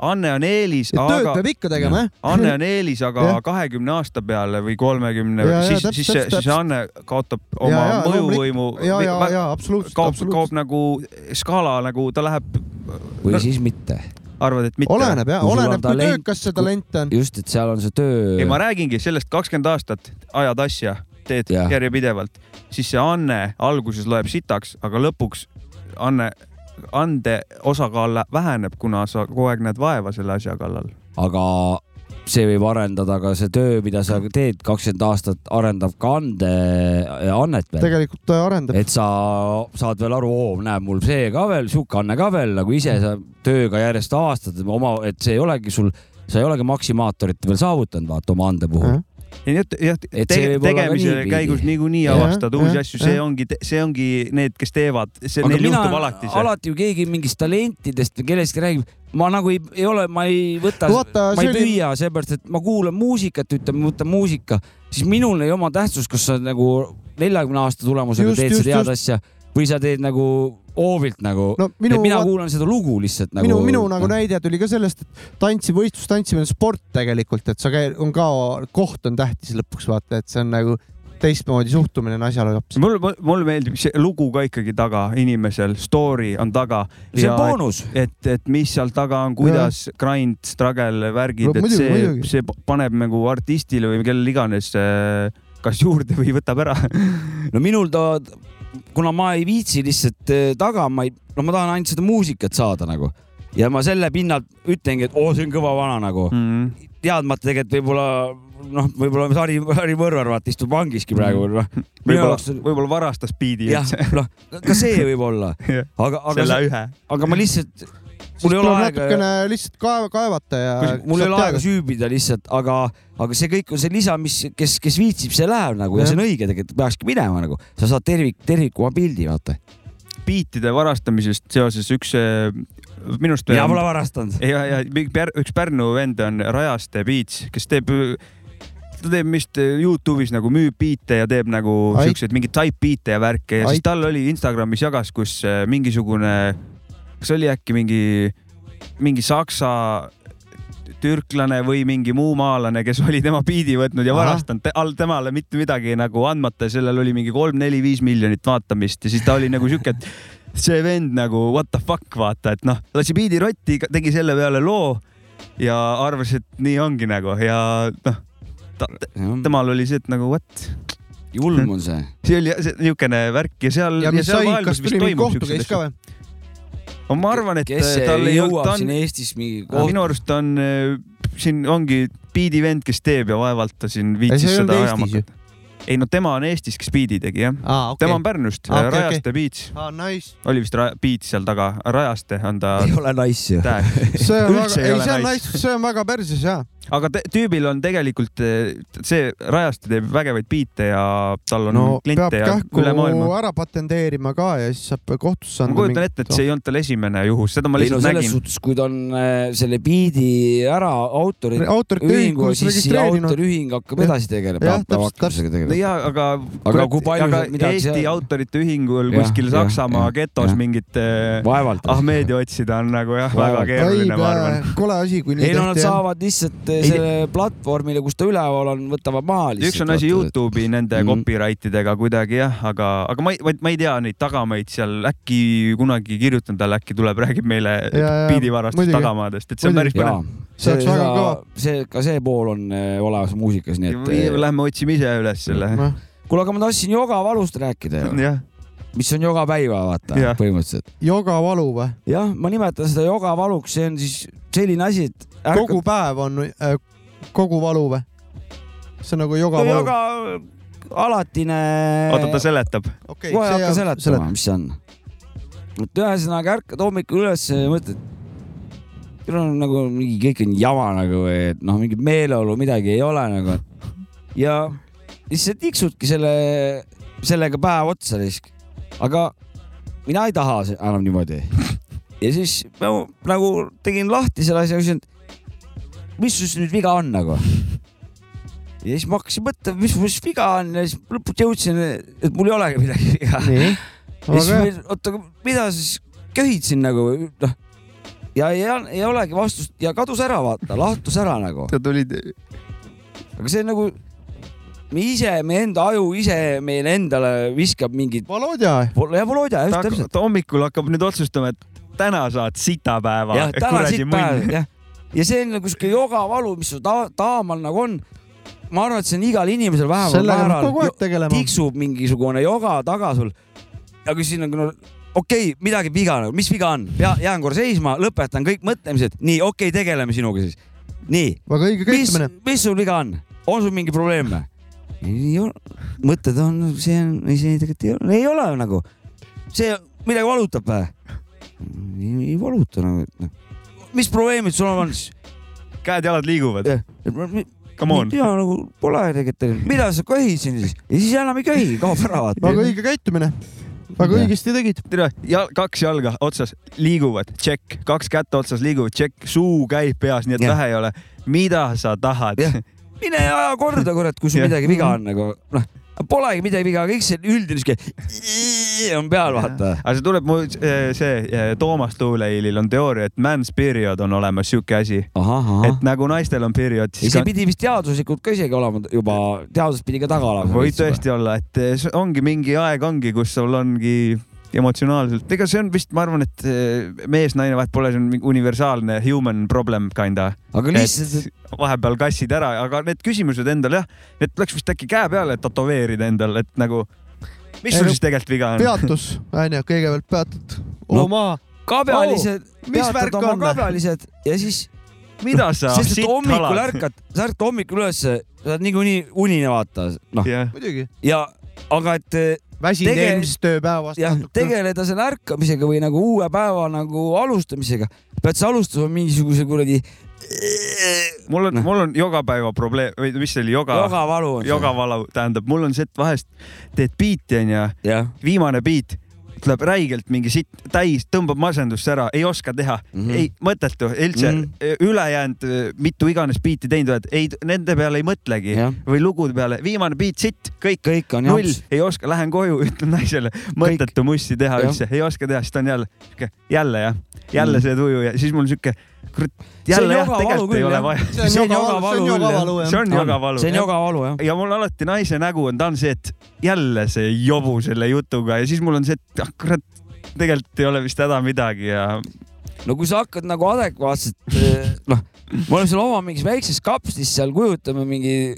Anne on eelis, et tööd aga peab ikka tegema jah. Anne on eelis, aga kahekümne aasta peale või kolmekümne siis, siis siis Anne kaotab oma ja, ja, mõjuvõimu. ja, ja, ja absoluutselt, kaob, absoluutselt. kaob nagu skaala nagu ta läheb. või siis mitte. arvad, et mitte? oleneb jah, oleneb, kui talent- töökas see talent on. just, et seal on see töö ei, ma räägingi sellest kakskümmend aastat ajad asja, teed Jah. järjepidevalt, siis see anne alguses loeb sitaks, aga lõpuks anne, ande osakaal väheneb, kuna sa kogu aeg näed vaeva selle asja kallal. aga see võib arendada ka see töö, mida sa teed kakskümmend aastat, arendab ka ande, annet veel. tegelikult ta arendab. et sa saad veel aru, oo, näe, mul see ka veel, sihuke anne ka veel nagu ise sa tööga järjest aastad oma, et see ei olegi sul, sa ei olegi maksimaatorit veel saavutanud, vaata oma ande puhul. Ja nii, jah, Et olla ka tegemise niipidi. käigus niikuinii Jah, avastad jah, uusi asju, see jah. ongi, see ongi need, kes teevad, see neil juhtub alati see. alati ju keegi mingist talentidest või kellestki räägib, ma nagu ei, ei ole, ma ei võta, ma ei see oli- püüa, seepärast et ma kuulan muusikat, ütleme, võtan muusika, siis minul ei oma tähtsust, kas sa nagu neljakümne aasta tulemusega Just, teed just, seda head asja või sa teed nagu hoovilt nagu No et mina kuulan seda lugu lihtsalt nagu. minu, minu nagu näide tuli ka sellest, et tantsi, võistlus tantsimine on sport tegelikult, et sa käid, on ka, koht on tähtis lõpuks vaata, et see on nagu teistmoodi suhtumine on asjale hoopis. mul, mulle meeldib see lugu ka ikkagi taga inimesel, story on taga. See on boonus. et, et mis seal taga on, kuidas grind, struggle, värgid, No et muidugi, see muidugi., see paneb nagu artistile või kellele iganes äh, kas juurde või võtab ära. no minul ta, kuna ma ei viitsi lihtsalt eh, taga, ma ei, no ma tahan ainult seda muusikat saada nagu ja ma selle pinnalt ütlengi, et oo, see on kõva vana nagu mm.. teadmata tegelikult võib-olla noh, võib-olla Harri, Harri Mõrvar vaata istub vangiski praegu noh. võib-olla, võib-olla varastas biidi jah, noh, ka see võib olla, aga, aga selle, ühe. aga ma lihtsalt, mul ei ole aega natukene lihtsalt kaeva, kaevata ja. mul ei ole aega süübida lihtsalt, aga, aga see kõik on see lisa, mis, kes, kes viitsib, see läheb nagu ja Jah. see on õige tegelikult, peakski minema nagu, sa saad tervik, tervikuma pildi, vaata. biitide varastamisest seoses üks äh, minu arust. mina pole varastanud. ja, ja üks Pärnu vend on Rajaste Beats, kes teeb, ta teeb vist Youtube'is nagu müüb biite ja teeb nagu siukseid mingeid type biite ja värke ja Ait. siis tal oli Instagramis jagas, kus äh, mingisugune, kas oli äkki mingi, mingi saksa türklane või mingi muu maalane, kes oli tema biidi võtnud ja Ahah. varastanud all temale mitte midagi nagu andmata, sellel oli mingi kolm-neli-viis miljonit vaatamist ja siis ta oli nagu siuke, et see vend nagu what the fuck, vaata, et noh, lasi biidi rotti, tegi selle peale loo ja arvas, et nii ongi nagu ja noh, temal oli see, et nagu what. julm on see. see oli niisugune värk ja seal. ja mis sai, kas tuli mingi kohtu case ka või? Ma arvan, et kes tal ei ta siin Eestis mingi minu koht, arust on äh, siin ongi biidi vend, kes teeb ja vaevalt ta siin viitsis ei seda ajama. ei no tema on Eestis, kes biidi tegi jah aa, okei tema on. Pärnust Aa, okay,, Rajaste okay. Beats, aa, nice. oli vist Beats seal taga, Rajaste on ta ei ole nice ju. tag. see on Üldse väga, ei ei ole see on nice. nice, see on väga perses jaa. Aga tüübil on tegelikult eh, see Rajaste teeb vägevaid biite ja tal on no kliente ja üle maailma. ära patenteerima ka ja siis saab kohtusse ma anda. kujutan ette, et see ei olnud tal esimene juhus, seda ma ei no lihtsalt selles nägin. suhtes, kui ta on äh, selle biidi ära autorid, autorite ühingu, ühingus siis autoriühing hakkab edasi tegelema, Jah, täpselt, tegelema. ja aga, Aga kui palju aga Eesti seal- Autorite Ühingul Jah, kuskil jah, Saksamaa jah, getos jah. mingit eh, vaevalt. Ahmedi otsida on nagu jah, väga keeruline, ma arvan. kole asi, kui nii ei no nad tehti saavad lihtsalt eh, selle platvormile, kus ta üleval on, võtavad maha lihtsalt. üks on asi. Youtube'i nende Mhm. copyright idega kuidagi jah, aga, aga ma ei, ma ei tea neid tagamaid seal, äkki kunagi kirjutan talle, äkki tuleb, räägib meile Ja, ja, biidivarastust tagamaadest, et see on päris põnev. See oleks väga kõva. see, ka see pool on eh, olemas muusikas, nii et. eh, Lähme otsime ise üles selle. noh, kuule, aga ma tahtsin jogavalust rääkida ju, mis on jogapäiva, vaata Jah. põhimõtteliselt. jogavalu või? jah, ma nimetan seda jogavaluks, see on siis selline asi, et ärkad- kogu päev on äh, kogu valu või? see on nagu no jogavalu. joga alatine. oota, ta seletab. okei, kohe see hakka jääb, seletama, seletama. mis see on. et ühesõnaga ärkad hommikul üles ja mõtled, küll on nagu mingi kõik on jama nagu, et noh, mingit meeleolu midagi ei ole nagu. ja siis sa tiksudki selle, sellega päev otsa lihtsalt. aga mina ei taha se- enam niimoodi. ja siis ma nagu tegin lahti selle asja, küsisin, et mis sul siis nüüd viga on nagu. ja siis ma hakkasin mõtlema, mis mul siis viga on ja siis lõpuks jõudsin, et mul ei olegi midagi viga. ja siis oota, mida sa siis köhid siin nagu noh ja ei, ei olegi vastust ja kadus ära, vaata, lahtus ära nagu. sa tulid, aga see nagu, me ise, meie enda aju ise meile endale viskab mingid, Volodja, ja Volodja, just täpselt. hommikul hakkab nüüd otsustama, et täna saad sitapäeva jah, täna siit päev, jah. Ja see on nagu sihuke jogavalu, mis su ta taamal nagu on. ma arvan, et see on igal inimesel vähemal määral tiksub mingisugune joga taga sul. ja kui siin nagu no, okei okay,, midagi viga nagu, mis viga on, jään korra seisma, lõpetan kõik mõtlemised, nii okei okay,, tegeleme sinuga siis. nii, mis mis sul viga on, on sul mingi probleem või? ei ole, mõtted on, see on, ei see tegelikult ei ole, ei ole nagu, see midagi valutab või? ei, valuta nagu. Mis probleemid sul on siis? käed-jalad liiguvad. Come on. ja nagu pole tegelikult, mida sa köhid siin siis ja siis enam ei köhi, kaob ära vaata. väga õige käitumine. väga õigesti tegid. tere, ja kaks jalga otsas liiguvad, tšekk, kaks kätt otsas liiguvad, tšekk, suu käib peas, nii et Jah. vähe ei ole. mida sa tahad? Mine aja korda, kurat, kui sul midagi viga on nagu, noh, polegi midagi viga, kõik see üldine sihuke on peal, vaata. aga see tuleb mu, see eh, Toomas Tuuleilil on teooria, et man's period on olemas sihuke asi, et nagu naistel on period, ja see ka pidi vist teaduslikult ka isegi olema juba, teadus pidi ka taga olema. võib tõesti olla, et eh, ongi mingi aeg ongi, kus sul ongi emotsionaalselt, ega see on vist, ma arvan, et eh, mees-naine vahet pole, see on universaalne human problem kinda. aga lihtsalt, vahepeal kassid ära, aga need küsimused endal jah, need tuleks vist äkki käe peale tätoveerida endal, et nagu, mis sul no, siis tegelikult viga on? peatus, onju, kõigepealt peatud No, oma. kabjalised, mis peatad värk oma on? kabjalised ja siis, mida sa sest et hommikul ärkad, sa ärkad hommikul ülesse, sa oled niikuinii unine, vaata, noh, muidugi. ja aga et väsinud Tege- eelmisest tööpäevast jah, tegeleda selle ärkamisega või nagu uue päeva nagu alustamisega, pead sa alustama mingisuguse kuradi mul on Noh., mul on jogapäeva probleem või mis see oli, joga, jogavalu on see. jogavalu, tähendab, mul on see, et vahest teed biiti onju, viimane biit tuleb räigelt mingi sitt täis, tõmbab masendust ära, ei oska teha mm. -hmm. ei mõttetu üldse mm. -hmm. ülejäänud eh, mitu iganes biiti teinud oled, ei nende peale ei mõtlegi Jah. või lugude peale, viimane biit sitt, kõik, kõik on null ei oska, lähen koju, ütlen naisele, mõttetu mussi teha Jah. üldse, ei oska teha, siis ta on jälle jälle jah, jälle Mm. see tuju ja siis mul siuke, kurat, jälle jah, tegelikult küll, ei ole vaja. see on See on jogavalu, see on jogavalu jogavalu see on on jogavalu jah. ja mul alati naise nägu on, ta on see, et jälle see jobu selle jutuga ja siis mul on see, et ah kurat, tegelikult ei ole vist häda midagi ja no kui sa hakkad nagu adekvaatselt, noh, me oleme seal oma mingis väikses kapslis seal kujutame mingi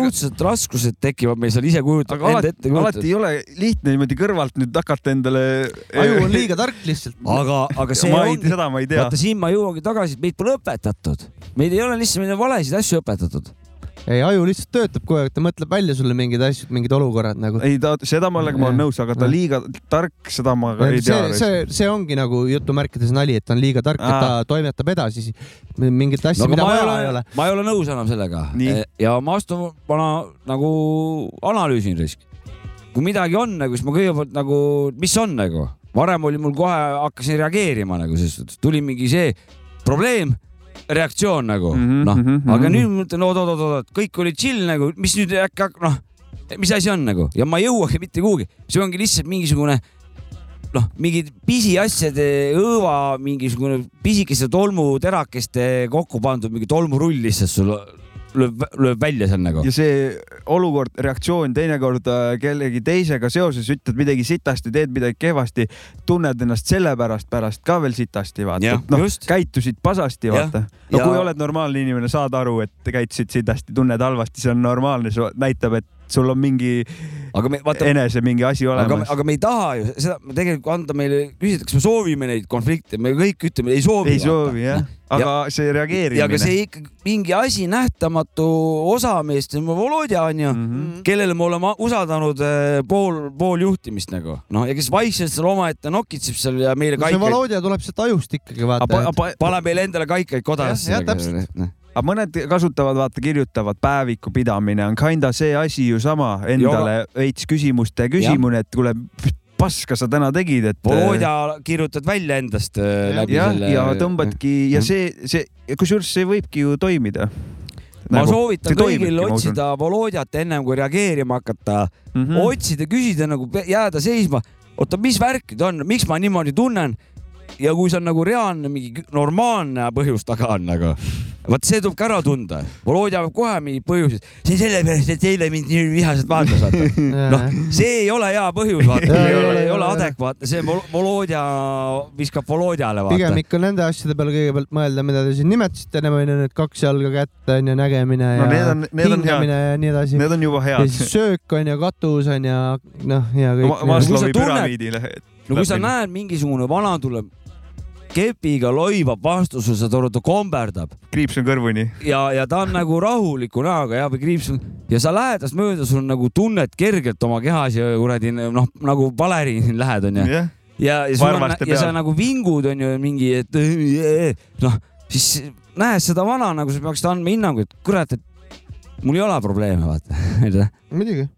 õudsed raskused tekivad meil seal ise kujutada, aga enda alati alati ei ole lihtne niimoodi kõrvalt nüüd hakata endale. aju on liiga tark lihtsalt. aga, aga see ma ei, ongi, seda ma ei tea vaata. siin ma jõuangi tagasi, et meid pole õpetatud. meid ei ole lihtsalt, on valesid asju õpetatud. ei, aju lihtsalt töötab kogu aeg, ta mõtleb välja sulle mingeid asju, mingid olukorrad nagu. ei ta, seda ma olen, ma olen nõus, aga ta liiga tark, seda ma ka ei see tea,. see, see ongi nagu jutumärkides nali, et ta on liiga tark, et ta toimetab edasi mingit asja no mida ma ei vaja ei ole ole., ma ei ole nõus enam sellega Nii.. ja ma astun, ma nagu analüüsin risk. kui midagi on nagu, siis ma kõigepealt nagu, mis on nagu, varem oli mul kohe, hakkasin reageerima nagu selles suhtes, tuli mingi see probleem, reaktsioon nagu Mhm, noh, mhm, aga mhm. nüüd ma mõtlen, oot-oot-oot, kõik oli chill nagu, mis nüüd äkki noh, mis asi on nagu? Ja ma ei jõuagi mitte kuhugi, see ongi lihtsalt mingisugune noh, mingid pisiasjade õõva, mingisugune pisikeste tolmuterakeste kokku pandud mingi tolmurull lihtsalt sul lööb, lööb välja seal nagu. ja see olukord, reaktsioon teinekord äh, kellegi teisega seoses ütled midagi sitasti, teed midagi kehvasti, tunned ennast sellepärast pärast ka veel sitasti, vaata noh käitusid pasasti, vaata. no ja- kui oled normaalne inimene, saad aru, et käitusid sitasti, tunned halvasti, see on normaalne, see näitab, et sul on mingi aga me vaata, enese mingi asi olemas. aga me ei taha ju seda tegelikult anda meile, küsida, kas me soovime neid konflikte, me kõik ütleme, ei soovi. ei soovi jah, aga see ja aga reageerimine. see ikkagi mingi asi, nähtamatu osa meist, Volodja onju mm, Mhm. -hmm. kellele me oleme usaldanud eh, pool, pool juhtimist nagu noh, ja kes vaikselt seal omaette nokitseb seal ja meile see kaikaid, Volodja tuleb sealt ajust ikkagi vaata. paneb meile endale kaikaid kodasse. Jah, jah, täpselt. Aga mõned kasutavad, vaata, kirjutavad päeviku pidamine on kinda see asi ju sama endale veits küsimuste küsimine, et kuule, paska sa täna tegid, et. Volodja kirjutad välja endast eh, läbi jah, selle. ja tõmbadki ja see, see, kusjuures see võibki ju toimida. ma soovitan see toimibki, kõigil otsida Volodjat ennem kui reageerima hakata mm, Mhm. -hmm. otsida, küsida nagu jääda seisma. oota, mis värk nüüd on, miks ma niimoodi tunnen? ja kui see on nagu reaalne mingi normaalne põhjus taga on nagu, vot see tuleb ka ära tunda. Volodja peab kohe mingi põhjus, see on sellepärast, et eile mind nii vihaselt vaatas, vaata. noh, see ei ole hea põhjus, vaata, Jaa, ei ole, ei ole adekvaatne, see Vol- Volodja viskab Volodjale, pigem ikka nende asjade peale kõigepealt mõelda, mida te siin nimetasite ennem onju, need kaks jalga kätte onju, nägemine no ja need on, need on hingamine ja nii edasi. need on juba ja head. siis söök on ju, katus on ja noh, ja kõik. Maslowi tunned- püramiidile. no kui sa näed, mingisugune vana tuleb kepiga loibab vastu sul, saad aru, ta komberdab kriips on kõrvuni. ja, ja ta on nagu rahuliku näoga ja, või kriips on ja sa lähed tast mööda, sul nagu tunned kergelt oma kehas ja kuradi noh, nagu baleriin lähed onju. jah, ja, ja sul on Varvaste, ja sa peal. nagu vingud onju mingi, et noh, siis nähes seda vana nagu sa peaksid andma hinnangu, et kurat, et mul ei ole probleeme, vaata. muidugi.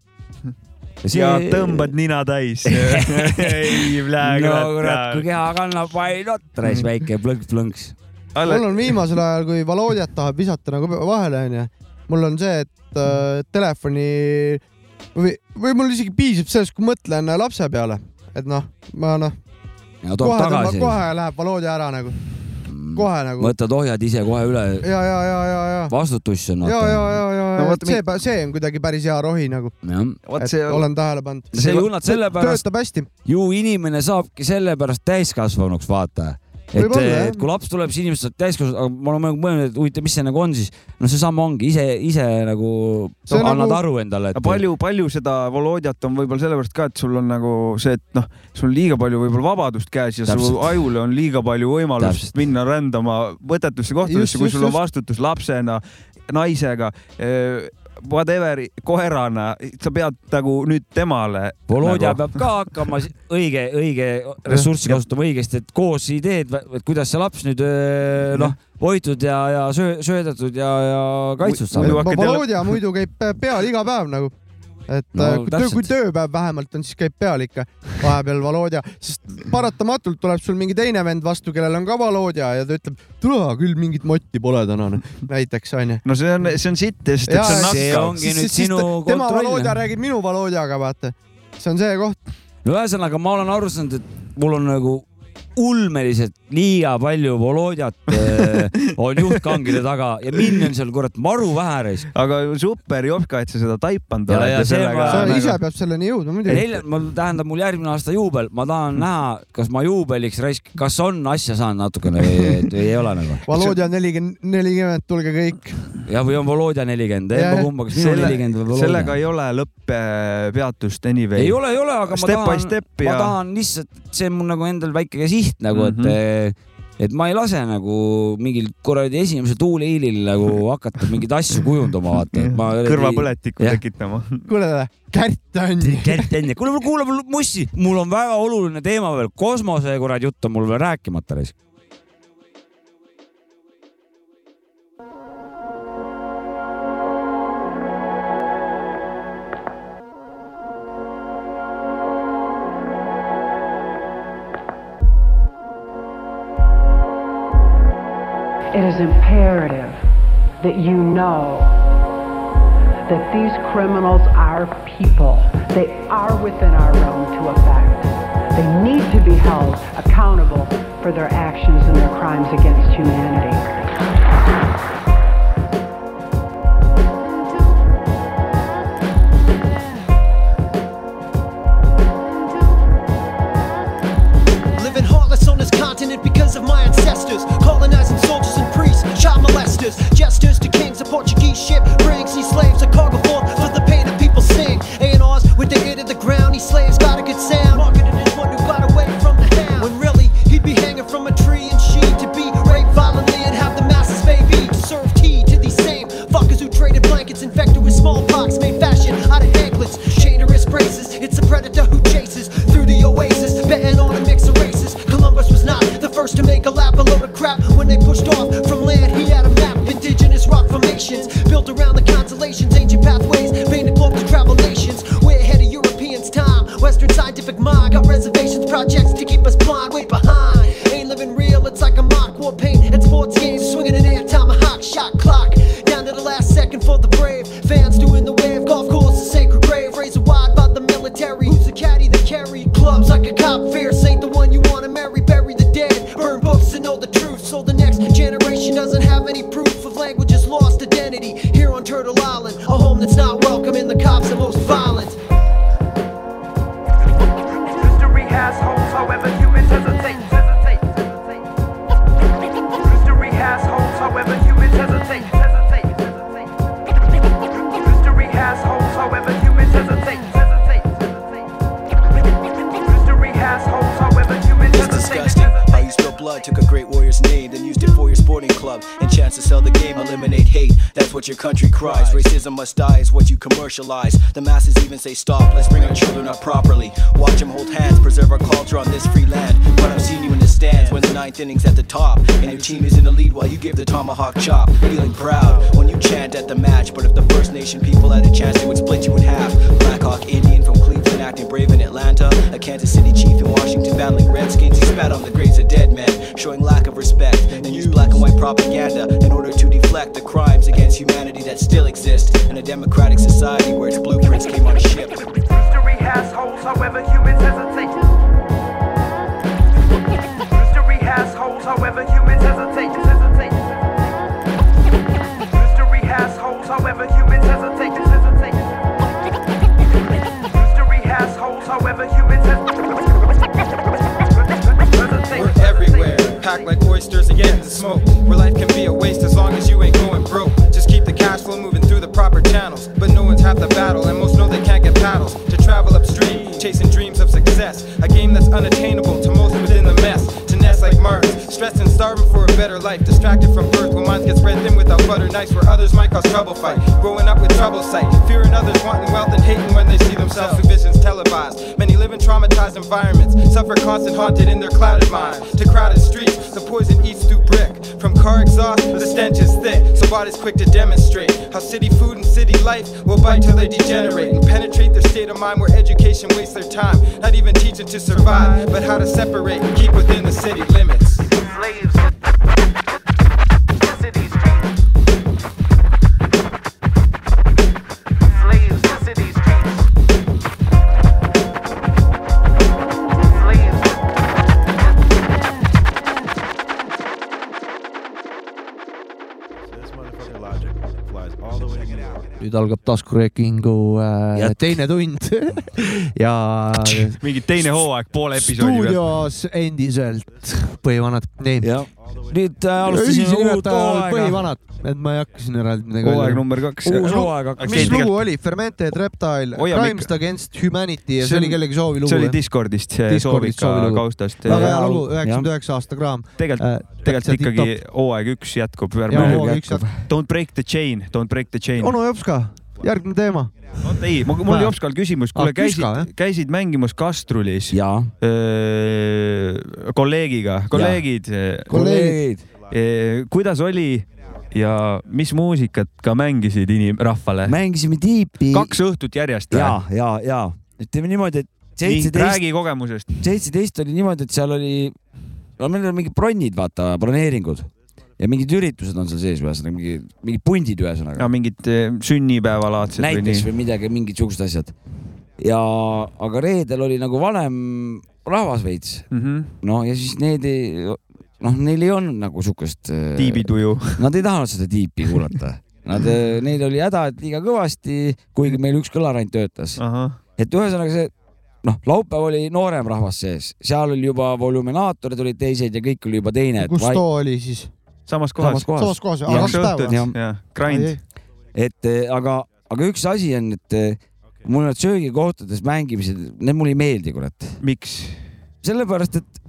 Ja tõmbad nina täis. ei, no kurat, kui keha kannab, why not, raisk väike plõnks-plõnks. mul on viimasel ajal, kui Volodjat tahab visata nagu vahele onju, mul on see, et äh, telefoni või, või mul isegi piisab sellest, kui mõtlen lapse peale, et noh, ma noh, kohe kohe läheb Volodja ära nagu, kohe nagu. võtad ohjad ise kohe üle, ja, ja, ja, ja, ja, vastutus on. ja, ja, ja, ja No no,, see, see on kuidagi päris hea rohi nagu, see, olen tähele pannud. see ei olnud sellepärast, töötab hästi. ju inimene saabki sellepärast täiskasvanuks, vaata. Et jah. et kui laps tuleb, siis inimesed saavad täiskasvanud, aga ma olen mõelnud, et huvitav, mis see nagu on siis. no seesama ongi ise, ise nagu See no, annad nagu- aru endale, et. palju, palju seda Volodjat on võib-olla sellepärast ka, et sul on nagu see, et noh, sul on liiga palju võib-olla vabadust käes ja su Täpselt. ajule on liiga palju võimalust Täpselt. minna rändama võtetusse Just, kohtadesse, kui just, sul on just. vastutus lapsena, naisega, whatever, koerana, sa pead nagu nüüd temale. Volodja nagu, peab ka hakkama õige, õige ressurssi kasutama õigesti, et koos ideed, et kuidas see laps nüüd noh, hoitud ja, ja söö, söödetud ja, ja kaitstud saab. Volodja muidu käib pe- peal iga päev nagu, et No, no, kui, töö, kui tööpäev vähemalt on, siis käib peal ikka vahepeal Volodja, sest paratamatult tuleb sul mingi teine vend vastu, kellel on ka Volodja ja ta ütleb, tule küll mingit motti pole täna, näiteks onju. no see on, see on sitt, sest et see on see nakkav. ongi nüüd sinu tema. Volodja räägib minu Volodjaga, vaata. see on see koht. no ühesõnaga, ma olen aru saanud, et mul on nagu ulmeliselt liiga palju Volodjat äh, on juhtkangide taga ja mind on seal kurat maru vähe reis. aga super Jopka, et sa seda taipanud Ja- oled ja ja see sellega ma- sa nagu- ise pead selleni jõudma muidugi. nelja, mul tähendab, mul järgmine aasta juubel, ma tahan näha, kas ma juubeliks raisk, kas on asja saanud natukene või, või ei ole nagu. Volodja nelikümmend, nelikümmend, tulge kõik. ja või on Volodja nelikümmend, Jah. emba-kumba, kas minu nelikümmend või sellega Volodja? ei ole lõppepeatust anyway. ei ole, ei ole, aga ma Step by tahan, step ma tahan lihtsalt, see on mul nagu endal väike siht nagu, et Mhm. et ma ei lase nagu mingil kuradi esimesel tuuleiilil nagu hakata mingeid asju kujundama, vaata, et ma. kõrvapõletikku tekitama. kuule, Kärt Anni. Gert Enne, kuule, kuule mul mussi, mul on väga oluline teema veel, kosmose kuradi jutt on mul veel rääkimata is imperative that you know that these criminals are people. They are within our realm to affect. They need to be held accountable for their actions and their crimes against humanity. Living heartless on this continent because of my ancestors. Colonizing priests, child molesters, jesters to kings. A Portuguese ship brings these slaves a club. And chance to sell the game, eliminate hate. That's what your country cries. Racism must die is what you commercialize. The masses even say stop, let's bring our children up properly. Watch them hold hands, preserve our culture on this free land. But I've seen you in the stands when the ninth inning's at the top. And your team is in the lead while you give the tomahawk chop. Feeling proud when you chant at the match. But if the First Nation people had a chance, they would split you in half. Black Hawk Indian from Cleveland acting brave in Atlanta. A Kansas City chief in Washington battling Redskins. He spat on the graves of dead men, showing lack of respect. Then used black and white propaganda in order to deflect the crimes against humanity that still exist in a democratic society where its blueprints came on a ship. History has holes, however humans hesitate. History has holes, however humans hesitate. hesitate. History has holes, however humans hesitate. However humans. We're everywhere, packed like oysters and getting the smoke. Where life can be a waste as long as you ain't going broke. Just keep the cash flow moving through the proper channels. But no one's half the battle, and most know they can't get paddles to travel upstream, chasing dreams of success. A game that's unattainable to most within the mess. Stressed and starving for a better life. Distracted from birth, when minds get spread thin without butter nice, where others might cause trouble fight. Growing up with trouble sight, fearing others wanting wealth and hating when they see themselves through visions televised. Many live in traumatized environments, suffer constant haunted in their clouded mind. To crowded streets, the poison eats through brick. From car exhaust, the stench is thick. So bodies quick to demonstrate how city food and city life will bite till they degenerate and penetrate their state of mind where education wastes their time. Not even teaching to survive, but how to separate and keep within the city limits. Slaves. Nüüd algab taskuröökingu äh, teine tund ja mingi teine hooaeg poole episoodi pealt. stuudios endiselt põhivanad. nii. Nüüd äh, alustasime uut hooaega. põhivanad, et ma ei hakka siin eraldi midagi Hooaeg number kaks. Uus hooaeg hakkas. mis lugu oli? Fermented Reptile, Crimes Against Humanity ja see oli kellegi soovilugu. see oli Discordist, see Soovika kaustast. väga hea lugu, üheksakümmend üheksa aasta kraam. tegelikult, tegelikult ikkagi hooaeg üks jätkub. Jaa, hooaeg üks jätkub. Don't break the chain, don't break the chain. onu Jopska, järgmine teema. oota ei, mul oli Jopskal küsimus, kuule Ah, Küska, jah? käisid, käisid mängimas Kastrulis? kolleegiga, kolleegid. kolleegid. kuidas oli ja mis muusikat ka mängisid inim-, rahvale? mängisime tiipi. kaks õhtut järjest ja, ja, ja ütleme niimoodi, et seitseteist, räägi kogemusest. seitseteist oli niimoodi, et seal oli, no meil on mingid bronnid, vaata, broneeringud ja mingid üritused on seal sees, ühesõnaga mingi, mingid pundid ühesõnaga. ja mingid eh, sünnipäevalaadsed või näiteks nii või midagi, mingid siuksed asjad. ja, aga reedel oli nagu vanem rahvas veits mm. -hmm. no ja siis need ei, noh, neil ei olnud nagu siukest. tiibituju. Nad ei tahanud seda tiipi kuulata. Nad, neil oli häda, et liiga kõvasti, kuigi meil üks kõlar ainult töötas. et ühesõnaga see, noh, laupäev oli noorem rahvas sees, seal oli juba volüminaatorid olid teised ja kõik oli juba teine. kus too oli siis? Samas kohas. samas kohas. Samas kohas, aa, kaks päeva? grind. et eh, aga, aga üks asi on, et eh, mul need söögikohtades mängimised, need mulle ei meeldi, kurat. miks? sellepärast, et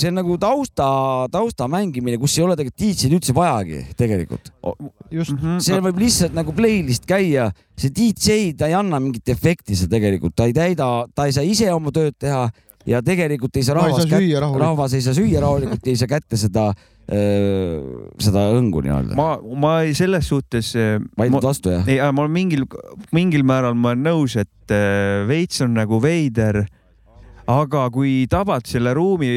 see on nagu tausta, tausta mängimine, kus ei ole tegelikult DJ-d üldse vajagi tegelikult. just. seal võib lihtsalt nagu playlist käia, see DJ, ta ei anna mingit efekti seal tegelikult, ta ei täida, ta ei saa ise oma tööd teha ja tegelikult ei saa rahvas rahulikult. rahvas ei saa süüa rahulikult ei saa kätte seda, seda õngu nii-öelda. ma, ma ei selles suhtes. Vaidled vastu, jah? ei, ma olen mingil, mingil määral ma olen nõus, et äh, veits on nagu veider. Aga kui tabad selle ruumi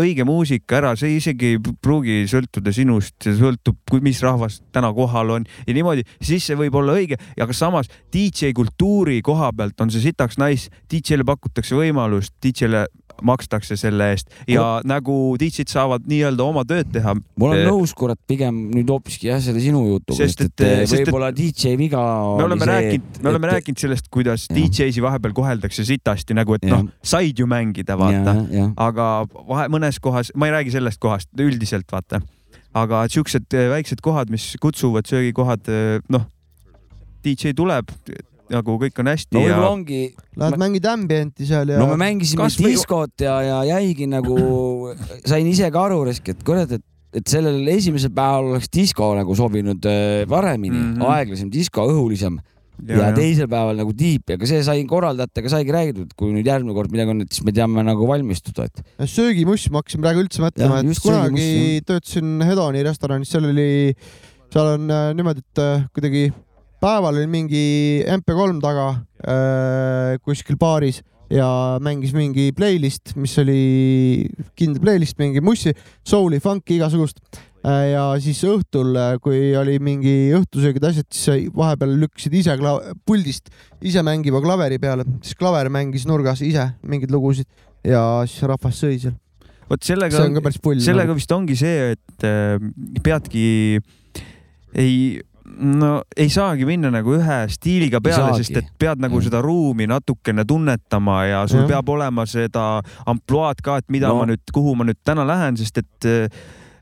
õige muusika ära, see isegi ei pruugi sõltuda sinust, see sõltub, mis rahvas täna kohal on. Ja niimoodi, siis see võib olla õige, aga samas DJ kultuuri koha pealt on see sitaks nice, DJ-le pakutakse võimalust, DJ-le makstakse selle eest ja nagu DJ-d saavad nii-öelda oma tööd teha. ma olen nõus, kurat, pigem nüüd hoopiski jah, selle sinu jutuga, Sest et- et sest et- võib-olla DJ viga me oleme rääkinud, me oleme et, rääkinud sellest, kuidas DJ-si vahepeal koheldakse sitasti nagu, et noh said ju mängida, vaata aga vahe, mõnes kohas, ma ei räägi sellest kohast, üldiselt vaata. aga siuksed eh, väiksed kohad, mis kutsuvad söögikohad, noh, DJ tuleb, nagu kõik on hästi no ja ongi, Lähed mängid ambienti seal ja. no me mängisime Kas või- diskot ja, ja jäigi nagu, sain ise ka aru, et kurat, et, et sellel esimesel päeval oleks disko nagu sobinud äh, paremini mm, Mhm. -hmm. aeglasem disko, õhulisem. Ja, ja, ja ja. teisel päeval nagu tiip, aga see sai korraldajatega saigi räägitud, kui nüüd järgmine kord midagi on, et siis me teame nagu valmistuda, et söögimuss, ma hakkasin praegu üldse mõtlema, et kunagi söögimuss, töötasin Hedoni restoranis, seal oli, seal on äh, niimoodi, et äh, kuidagi päeval oli mingi MP3 taga äh, kuskil baaris ja mängis mingi playlist, mis oli kindel playlist, mingi mussi, soul'i, funk'i, igasugust. ja siis õhtul, kui oli mingi õhtusöögid, asjad, siis vahepeal lükkasid ise puldist ise mängima klaveri peale, siis klaver mängis nurgas ise mingeid lugusid ja siis rahvas sõi seal. vot sellega sellega vist ongi see, et äh, peadki, ei, no ei saagi minna nagu ühe stiiliga peale, sest et pead nagu seda ruumi natukene tunnetama ja sul Jah. peab olema seda ampluaad ka, et mida No. ma nüüd, kuhu ma nüüd täna lähen, sest et äh,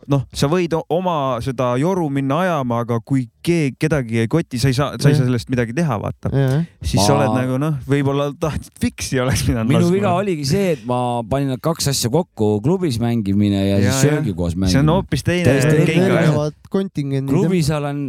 noh, sa võid oma seda joru minna ajama, aga kui keegi, kedagi ei koti, sa ei saa, sa ei saa sellest midagi teha, vaata. jah, siis sa Ma- oled nagu noh, võib-olla tahtsid fiksi oleks pidanud minu viga. oligi see, et ma panin need kaks asja kokku, klubis mängimine ja, ja siis jah. söögikoos mängimine. see on hoopis teine klubis olen,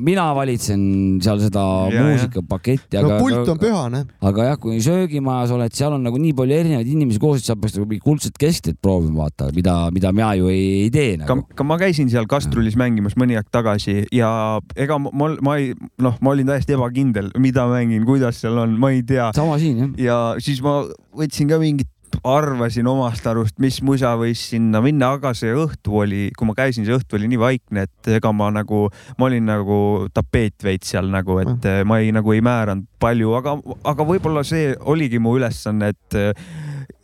mina valitsen seal seda Ja, ja. muusikapaketti, no aga pult on pühane. aga jah, kui söögimajas oled, seal on nagu nii palju erinevaid inimesi koos, et sa peaks nagu mingi kuldset keskteed proovima vaata, mida, mida mina ju ei, ei tee nagu., ka ma käisin seal kastrulis mängimas mõni aeg tagasi ja ega ma, ma, ma ei, noh, ma olin täiesti ebakindel, mida mängin, kuidas seal on, ma ei tea. sama siin jah. ja siis ma võtsin ka mingit, arvasin omast arust, mis musa võis sinna minna, aga see õhtu oli, kui ma käisin, see õhtu oli nii vaikne, et ega ma nagu, ma olin nagu tapeet veits seal nagu, et mm. ma ei nagu ei määranud palju, aga, aga võib-olla see oligi mu ülesanne, et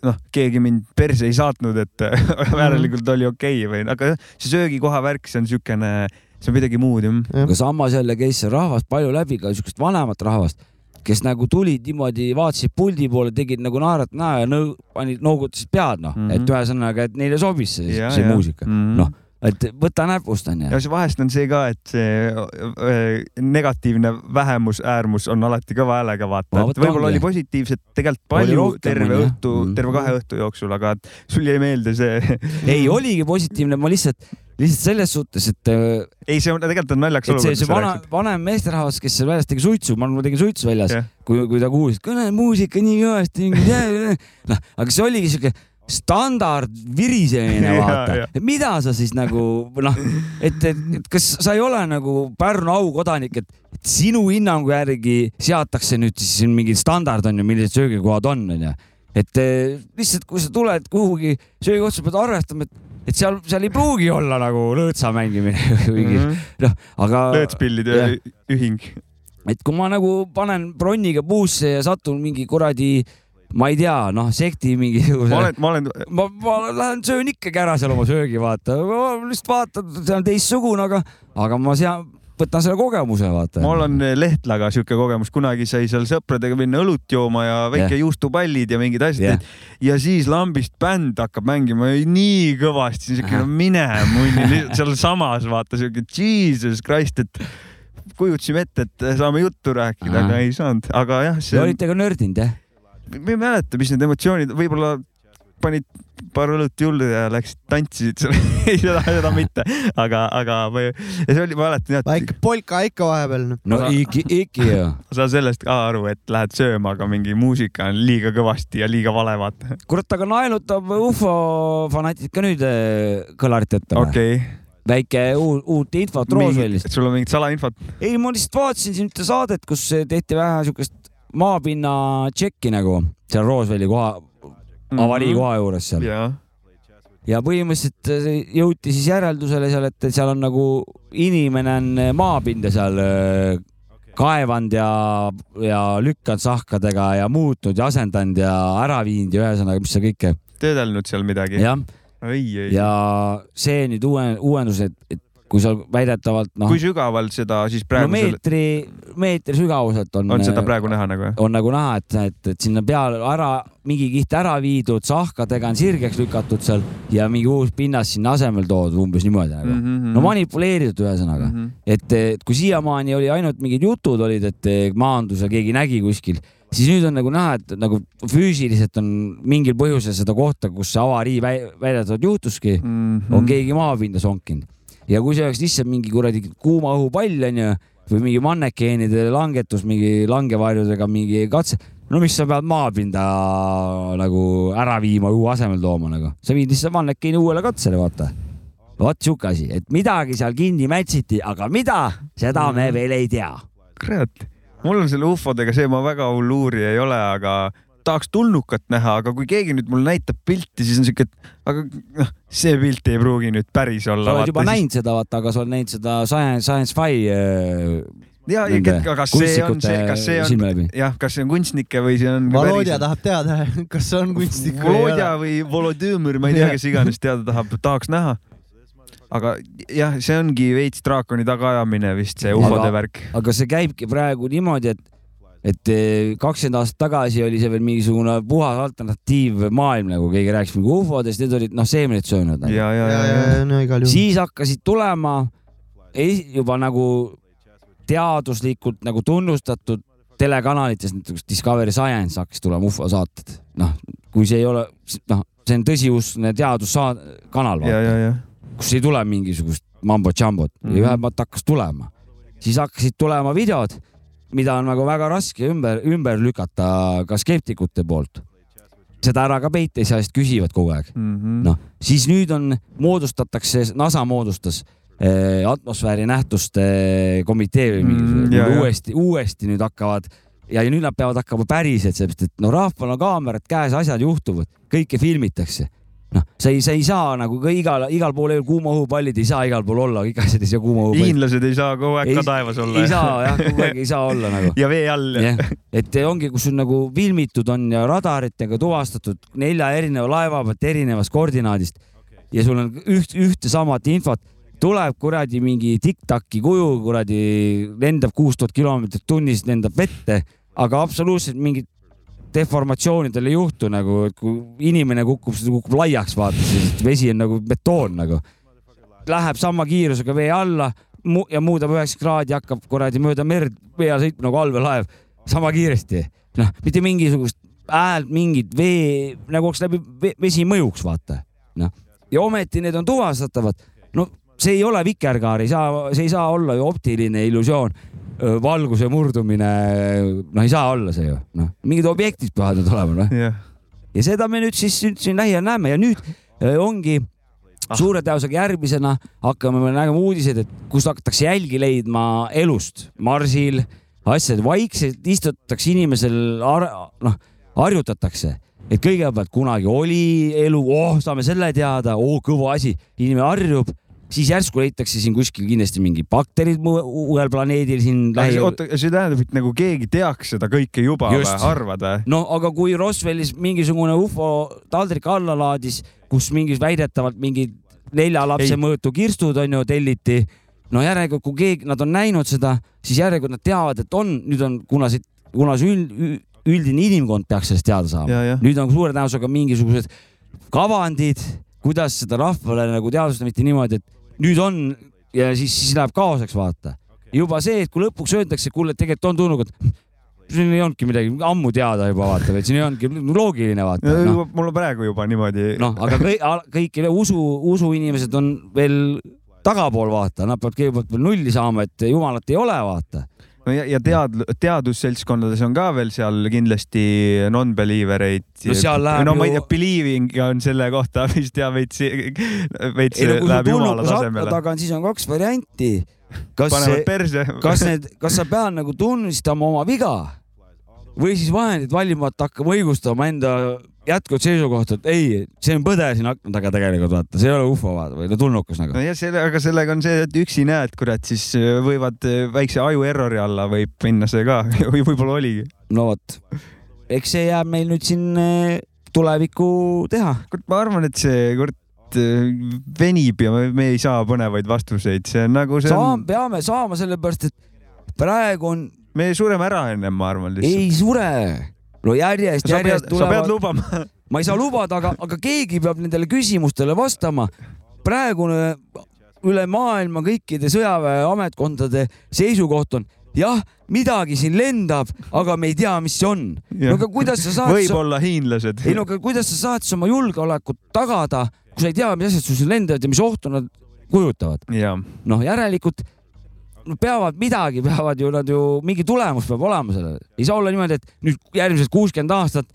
noh, keegi mind perse ei saatnud, et järelikult oli okei okay või, aga see söögikoha värk, see on siukene, see on midagi muud jah. aga samas jälle käis see rahvas palju läbi, ka siukest vanemat rahvast, kes nagu tulid niimoodi, vaatasid puldi poole, tegid nagu naerat näo ja nõu-, panid, noogutasid pead noh mm, Mhm. -hmm. et ühesõnaga, et neile sobis see, Ja, see ja. muusika mm Mhm. -hmm. noh, et võta näpust onju ja see vahest on see ka, et see negatiivne vähemus, äärmus on alati kõva häälega vaata, et võib-olla oli positiivset tegelikult palju rohkem, terve õhtu Mm., terve kahe õhtu jooksul, aga et sul jäi meelde see. ei, oligi positiivne, ma lihtsalt, lihtsalt selles suhtes, et äh, ei, see on tegelikult on naljakas et see, olukord, see vana, vanem meesterahvas, kes seal väljas tegi suitsu, ma tegin suitsu väljas Jah. kui, kui ta kuulis, kõne muusika nii kõvasti, noh, aga see oligi siuke standard virisemine, vaata mida sa siis nagu noh, et, et, et kas sa ei ole nagu Pärnu aukodanik, et, sinu hinnangu järgi seatakse nüüd siis mingi standard on ju, millised söögikohad on, onju. et eh, lihtsalt, kui sa tuled kuhugi söögikohta, sa pead arvestama, et, et seal, seal ei pruugi olla nagu lõõtsa mängimine või mm Mhm. noh, aga. lõõtspillide ühing. et kui ma nagu panen bronniga puusse ja satun mingi kuradi, ma ei tea, noh, sekti mingisuguse. ma olen, ma olen, ma, ma lähen söön ikkagi ära seal oma söögi, vaata, lihtsalt vaatan, see on teistsugune, aga, aga ma seal võtan selle kogemuse, vaata. mul on Lehtlaga sihuke kogemus, kunagi sai seal sõpradega minna õlut jooma ja väike Jah. juustupallid ja mingid asjad Jah. ja siis lambist bänd hakkab mängima nii kõvasti, siuke no mine munni, sealsamas vaata siuke jesus christ, et kujutasime ette, et saame juttu rääkida, aga ei saanud, aga jah, Te see on, olite ka nördinud, jah? ma ei mäleta, mis need emotsioonid, võib-olla panid paar õlut juurde ja läksid tantsisid seal, ei seda, seda mitte, aga, aga ma see oli, ma mäletan jah, et väike polka ikka vahepeal. no iki, iki ju. saan sellest ka aru, et lähed sööma, aga mingi muusika on liiga kõvasti ja liiga vale, vaata. kurat, aga naelutab ufo fanatid ka nüüd eh, kõlarit ette või? okei okay.. väike uut, uut infot Roosevellist. sul on mingit salainfot? ei, ma lihtsalt vaatasin siin ühte saadet, kus tehti vähe siukest maapinna tšekki nagu seal Roosevelli koha, avarii koha juures seal. jaa. ja põhimõtteliselt eh, jõuti siis järeldusele seal, et seal on nagu inimene on maapinda seal eh, kaevanud ja, ja lükanud sahkadega ja muutnud ja asendanud ja ära viinud ja ühesõnaga, mis seal kõike. töödelnud seal midagi. jah, ja see nüüd uue, uuendus, et, et kui sa väidetavalt noh kui, sügavalt seda siis no praegu selle- meetri, meetri sügavuselt on. on seda praegu näha nagu jah? on nagu näha, et, et, et sinna peale ära mingi kiht ära viidud, sahkadega on sirgeks lükatud seal ja mingi uus pinnas sinna asemel toodud umbes niimoodi nagu mm. Mhm, -hmm. no manipuleeritud ühesõnaga mm, -hmm. et, et kui siiamaani oli ainult mingid jutud olid, et eh, maandus ja keegi nägi kuskil, siis nüüd on nagu näha, et nagu füüsiliselt on mingil põhjusel seda kohta, kus see avarii väi- väidetavalt juhtuski mm, Mhm. -hmm. on keegi maapinda sonkinud. Ja kui see oleks lihtsalt mingi kuradi kuuma õhupall onju või mingi mannekeenide langetus mingi langevarjudega mingi katse, no miks sa pead maapinda nagu ära viima, õhu asemel tooma nagu, sa viid lihtsalt mannekeeni uuele katsele, vaata. vot sihuke asi, et midagi seal kinni mätsiti, aga mida, seda me veel ei tea. kurat, mul on selle ufodega see, ma väga hull uurija ei ole, aga tahaks tulnukat näha, aga kui keegi nüüd mulle näitab pilti, siis on siuke, et aga noh, see pilt ei pruugi nüüd päris olla. sa oled juba näinud seda, vaata, aga sa oled näinud seda Science, Science Fi äh, ja, ja kas see on see, kas see on jah, kas see on kunstnike või see on Volodja tahab teada, kas see on kunstnik või ei Volodja ole. või Volodõmõr, ma ei tea, kes iganes teada tahab, tahaks näha. aga jah, see ongi veits draakoni tagaajamine vist see ufode värk. aga see käibki praegu niimoodi, et, et eh, kakskümmend aastat tagasi oli see veel mingisugune puhas alternatiivmaailm, nagu keegi rääkis mingi ufodest, need olid noh, seemned söönud. ja, ja, ja, ja, no igal juhul. siis hakkasid tulema esi- juba nagu teaduslikult nagu tunnustatud telekanalites, näiteks Discovery Science hakkas tulema ufo saated. noh, kui see ei ole, noh, see on tõsiuskne teaduskanal, ja, ja, ja. kus ei tule mingisugust mambo-džambot mm Mhm. -hmm. ja vähemalt hakkas tulema. siis hakkasid tulema videod, mida on nagu väga raske ümber, ümber lükata ka skeptikute poolt. seda ära ka peita ei saa, sest küsivad kogu aeg. Mhm. noh, siis nüüd on, moodustatakse, NASA moodustas eh, atmosfääri nähtuste komitee või Mm, mingisugune ja, ja. uuesti, uuesti nüüd hakkavad ja, ja nüüd nad peavad hakkama päriselt, sellepärast et no rahval on kaamerad käes, asjad juhtuvad, kõike filmitakse noh, sa ei, sa ei saa nagu ka igal, igal pool ole kuuma õhupallid, ei saa igal pool olla, kõik asjad ei saa kuuma õhupallid. hiinlased ei saa kogu aeg ka taevas olla. ei saa jah, kogu aeg ei saa olla nagu. ja vee all. jah, et ongi, kus on nagu filmitud on ja radaritega tuvastatud nelja erineva laeva pealt erinevast koordinaadist ja sul on üht, ühte samat infot, tuleb kuradi mingi tiktaki kuju, kuradi lendab kuus tuhat kilomeetrit tunnis, lendab vette, aga absoluutselt mingit deformatsioonidel ei juhtu nagu, et kui inimene kukub, siis ta kukub laiaks, vaata, siis vesi on nagu betoon nagu. Läheb sama kiirusega vee alla mu ja muudab üheksakümmend kraadi, hakkab kuradi mööda merd vee all sõitma nagu allveelaev, sama kiiresti. noh, mitte mingisugust häält, mingit vee, nagu oleks läbi ve- vesi mõjuks, vaata. noh, ja ometi need on tuvastatavad. no see ei ole vikerkaar, ei saa, see ei saa olla ju optiline illusioon. Valguse murdumine, noh, ei saa olla see ju, noh, mingid objektid peavad olema, noh. jah, ja seda me nüüd siis nüüd siin lähiajal näeme. Ja nüüd ongi suure tõenäosusega järgmisena hakkame me nägema uudiseid, et kus hakatakse jälgi leidma elust. Marsil, asjad vaikselt istutatakse inimesel, noh, harjutatakse, et kõigepealt kunagi oli elu, oh, saame selle teada, oo, kõva asi, inimene harjub, siis järsku leitakse siin kuskil kindlasti mingi bakterid uuel planeedil siin lähi- oota, see tähendab, et nagu keegi teaks seda kõike juba või Just. arvad või? no aga kui Roswellis mingisugune ufo taldrik alla laadis, kus mingis väidetavalt mingid nelja lapse Ei. mõõtu kirstud on ju telliti, no järelikult kui keegi, nad on näinud seda, siis järelikult nad teavad, et on, nüüd on, kuna see, kuna see üld, üldine inimkond peaks sellest teada saama nüüd on suure tõenäosusega mingisugused kavandid, kuidas seda rahvale nagu teadvustada, mitte niimoodi, et nüüd on ja siis, siis läheb kaoseks, vaata. juba see, et kui lõpuks öeldakse, kuule, tegelikult on tulnud, siin ei olnudki midagi ammu teada juba vaata, et siin ei olnudki loogiline vaata no.. mul on praegu juba niimoodi. noh, aga kõik, kõik usu, usuinimesed on veel tagapool vaata, nad peavad kõigepealt veel nulli saama, et jumalat ei ole vaata. No ja, ja tead, teadusseltskondades on ka veel seal kindlasti non-believer eid. No seal läheb no ma ei ju- tea, believing on selle kohta vist ja veits, veits ei no läheb jumala tasemele. taga on, siis on kaks varianti. kas kas need, kas sa pead nagu tunnistama oma viga või siis vahendid valimata hakkama õigustama enda jätkuvat seisukohta, et ei, see on põde siin akna taga tegelikult vaata, see ei ole ufo vaata või no tulnukas nagu. nojah, selle, aga sellega on see, et üksi näed, kurat, siis võivad väikse aju errori alla võib minna see ka, võib-olla oligi. no vot, eks see jääb meil nüüd siin eh, tulevikku teha. kurat, ma arvan, et see kurat äh, venib ja me, ei saa põnevaid vastuseid, see on nagu see on, peame saama sellepärast, et praegu on, me sureme ära ennem, ma arvan lihtsalt. ei sure. No järjest, järjest, sa pead lubama. ma ei saa lubada, aga, aga keegi peab nendele küsimustele vastama. praegune üle maailma kõikide sõjaväeametkondade seisukoht on jah, midagi siin lendab, aga me ei tea, mis see on. no aga kuidas sa saad, võib-olla hiinlased. ei no aga kuidas sa saad oma julgeolekut tagada, kui sa ei tea, mis asjad sul siin lendavad ja mis ohtu nad kujutavad. noh, järelikult peavad midagi, peavad ju nad ju, mingi tulemus peab olema sellel. ei saa olla niimoodi, et nüüd järgmised kuuskümmend aastat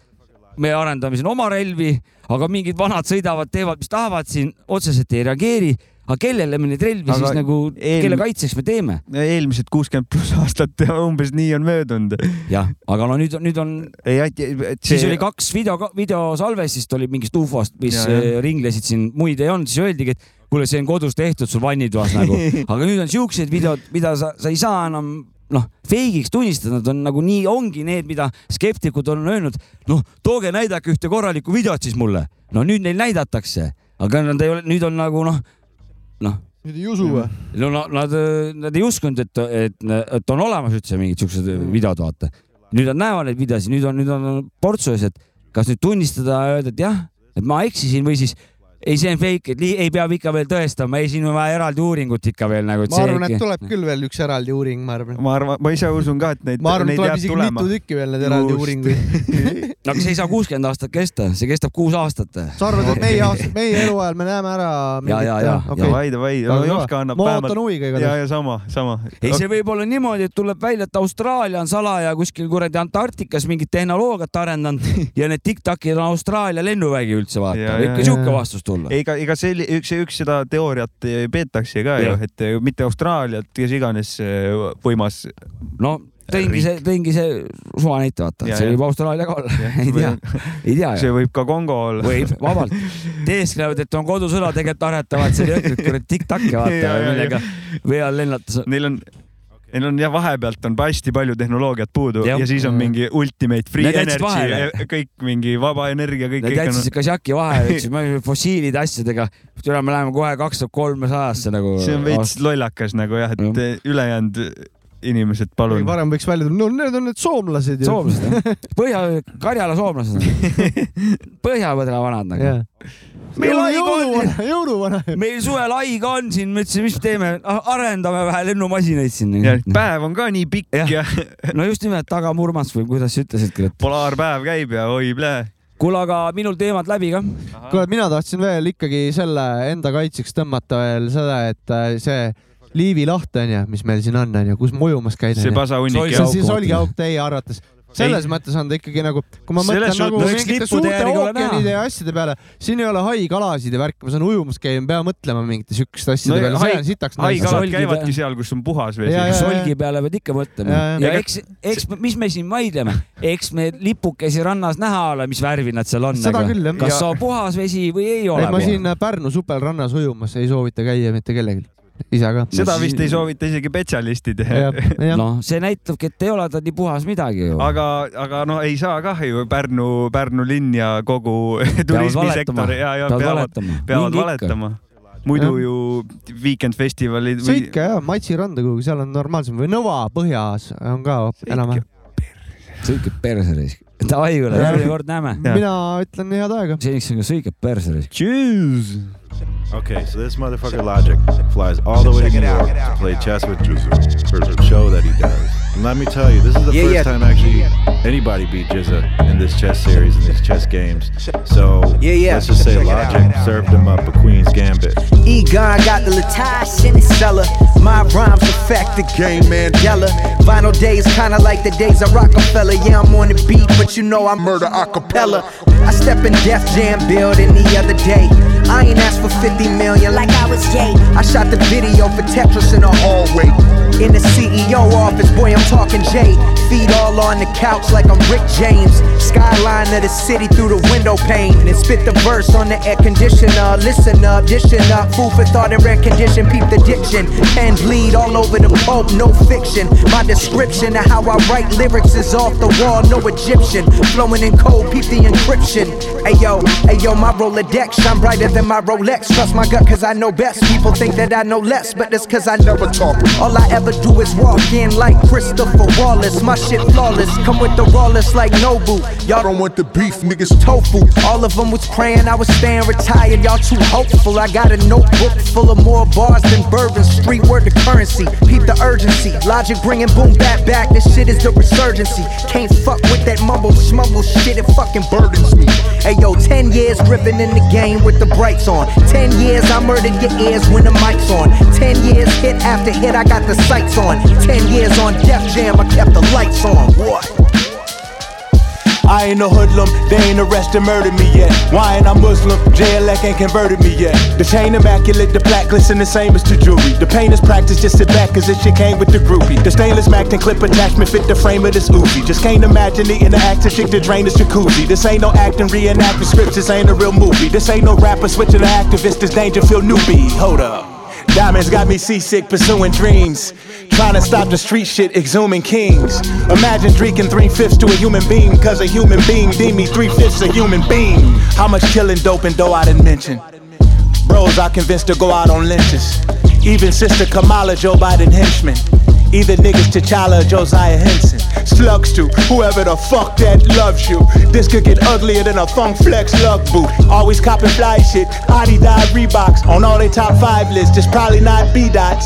me arendame siin oma relvi, aga mingid vanad sõidavad, teevad, mis tahavad siin, otseselt ei reageeri. aga kellele me neid relvi Aga siis nagu, eel- kelle kaitseks me teeme? eelmised kuuskümmend pluss aastat umbes nii on möödunud. jah, aga no nüüd, nüüd on, et siis oli kaks video, videosalvestist oli mingist ufost, mis ja. ja, ringlesid siin, muid ei olnud, siis öeldigi, et kuule, see on kodus tehtud sul vannitoas nagu, aga nüüd on siuksed videod, mida sa, sa ei saa enam noh, feigiks tunnistada, nad on nagu nii ongi need, mida skeptikud on öelnud, noh, tooge näidake ühte korralikku videot siis mulle. no nüüd neil näidatakse, aga nad ei ole, nüüd on nagu noh, noh. nüüd ei usu või? no na- nad, nad ei uskunud, et, et, et on olemas üldse mingid siuksed videod, vaata. nüüd nad näevad neid videosid, nüüd on, nüüd on portsu ees, et kas nüüd tunnistada ja öelda, et jah, et ma eksisin või siis ei, see on fake, et ei pea ikka veel tõestama, ei, siin on vaja eraldi uuringut ikka veel nagu. ma arvan, et tuleb küll veel üks eraldi uuring, ma arvan. ma arvan, ma ise usun ka, et neid, ma arvan, et tuleb isegi tulema mitu. tükki veel neid eraldi Just. uuringuid. no aga see ei saa kuuskümmend aastat kesta, see kestab kuus aastat. sa arvad, et meie aasta, meie eluajal me näeme ära? Ja, ja, ja, Davai, davai, Jovka annab ma ootan huviga ja, igatahes. ja sama, sama. ei, see võib olla niimoodi, et tuleb välja, et Austraalia on salaja kuskil kuradi Antarktikas mingit tehnoloogiat arendanud ja need tiktakid on Austraalia lennuvägi üldse Ja, vaata, ja, võib ka ja. sihuke vastus tulla. ega, ega see üks, üks seda teooriat peetakse ka ju et mitte Austraaliat, kes iganes eh, võimas. no tõingi see, tõingi see suva näite, vaata, see ja. võib Austraalia ka olla, ei tea, ei tea see võib ka Kongo olla. võib, vabalt. teesklevad, et on kodusõda, tegelikult aretavad seal jõhkrat kuradi tiktakke, Ja, vaata millega vee all lennates. Neil on, neil on jah, vahepealt on hästi palju tehnoloogiat puudu ja, ja siis on mingi ultimate free jätsid energy vahele., kõik mingi vaba energia, kõik, Nad jätsid kasjaki vahele, ütlesid, me oleme fossiilide asjadega, tule, me läheme kohe kaks tuhat kolmesajasse nagu. see on veits lollakas nagu jah, et ülejäänud inimesed, palun. varem võiks välja tulla, no need on need soomlased ju. soomlased jah, Põhja, Karjala soomlased. Põhja-Põdra vanad nagu Jah.. Meil haig on, jõuluvana, jõuluvana. meil suvel haig on siin, me ütlesime, mis teeme, arendame vähe lennumasinaid siin. päev on ka nii pikk ja, ja no just nimelt tagamurmas või kuidas sa ütlesid, kurat. polaarpäev käib ja oi plee. kuule, aga minul teemad läbi ka. kuule, mina tahtsin veel ikkagi selle enda kaitseks tõmmata veel seda, et äh, see Liivi laht onju, mis meil siin on onju, kus ma ujumas käin. see pasahunnik see ja siis oligi auk teie arvates. Selles mõttes on ta ikkagi nagu, kui ma Selles mõtlen nagu suhtes- mingite suurte ookeanide ja asjade peale, siin ei ole haigalasid ja värki, ma saan ujumas käia, ma pean mõtlema mingite siukeste asjade No peale, see on sitaks haigalad Solgi käivadki seal, kus on puhas vesi. Solgi peale pead ikka mõtlema. Ja, eks, eks, mis me siin vaidleme, eks me lipukesi rannas näha ole, mis värvi nad seal on. Kas on puhas vesi või ei ole ei, ma siin Pärnu supelrannas ujumas ei soovita käia mitte kellelgi, ise ka. seda vist ei soovita isegi spetsialistid. noh, see näitabki, et ei ole ta nii puhas midagi ju. aga, aga no ei saa kah ju Pärnu, Pärnu linn ja kogu turismisektor ja, ja Peavad peavad, valetama. peavad Minge ikka. valetama. muidu ju Weekend festivalid või sõitke ja Matsi randa kuhugi, seal on normaalsem või Nõva põhjas on ka enam-vähem. sõitke perse raisk. Davai kuule, järgmine kord näeme. mina ütlen head aega. seniks on ka sõitke perse raisk. Tšüss. Okay, so this motherfucker Logic flies all the way to New York to play chess with Jizza for the show that he does. And let me tell you, this is the Yeah, first yeah. time actually anybody beat Jizza in this chess series, in these chess games. So Yeah, yeah. let's just say Logic served him up a Queen's Gambit. Egon got the Latage in his cellar. My rhymes affect the game Mandela. Vinyl days kinda like the days of Rockefeller. Yeah, I'm on the beat, but you know I murder a cappella. I step in Def Jam building the other day. I ain't asked for 50 million like I was Jay. I shot the video for Tetris in the hallway. In the CEO office, boy, I'm talking Jay. Feet all on the couch like I'm Rick James. Skyline of the city through the window pane. And spit the verse on the air conditioner. Listen up, dishing up. Food for thought and rare condition. Peep the diction. Pen bleed all over the pulp, no fiction. My description of how I write lyrics is off the wall, no Egyptian. Flowing in code, peep the encryption. Ayo, ayo, my Rolodex shine brighter than my Rolex. Trust my gut, cause I know best. People think that I know less, but that's cause I never talk. All I ever do is walk in like Christopher Wallace. My shit flawless. Come with the rawless like Nobu. Y'all don't want the beef, niggas tofu. All of them was praying I was staying retired. Y'all too hopeful. I got a notebook full of more bars than Bourbon Street. Word the currency. Peep the urgency. Logic bringing boom back back. This shit is the resurgency. Can't fuck with that mumble smumble shit. It fucking burdens me. Hey yo, 10 years driven in the game with the on. 10 years I murdered your ears when the mic's on. 10 years hit after hit, I got the sights on. 10 years on Def Jam, I kept the lights on. What? I ain't no hoodlum, they ain't arrested, murdered me yet. Why ain't I Muslim? JLEC ain't converted me yet. The chain immaculate, the plaque glisten the same as the jewelry. The pain is practice, just sit back, cause this shit came with the groupie. The stainless Mac and clip attachment fit the frame of this Uzi. Just can't imagine eating the actor chick to drain this jacuzzi. This ain't no acting, reenacting scripts, this ain't a real movie. This ain't no rapper switching to activist, this Dangerfield newbie. Hold up. Diamonds got me seasick, pursuing dreams. Trying to stop the street shit, exhuming kings. Imagine drinking three fifths to a human being, cause a human being deemed me three fifths a human being. How much killing, dope, and dough I didn't mention. Bros I convinced to go out on lynches. Even Sister Kamala, Joe Biden henchman. Either niggas T'Challa or Josiah Henson. Slugs to whoever the fuck that loves you. This could get uglier than a funk flex lug boot. Always copping fly shit. Adidas Reeboks on all they top five lists. Just probably not B dots.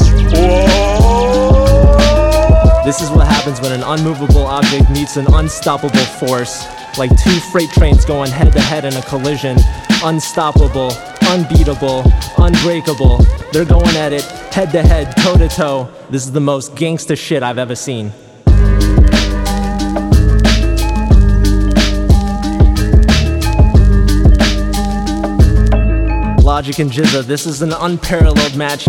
This is what happens when an unmovable object meets an unstoppable force. Like two freight trains going head to head in a collision. Unstoppable, unbeatable, unbreakable. They're going at it head to head, toe to toe. This is the most gangsta shit I've ever seen. Logic and Jizza, this is an unparalleled match.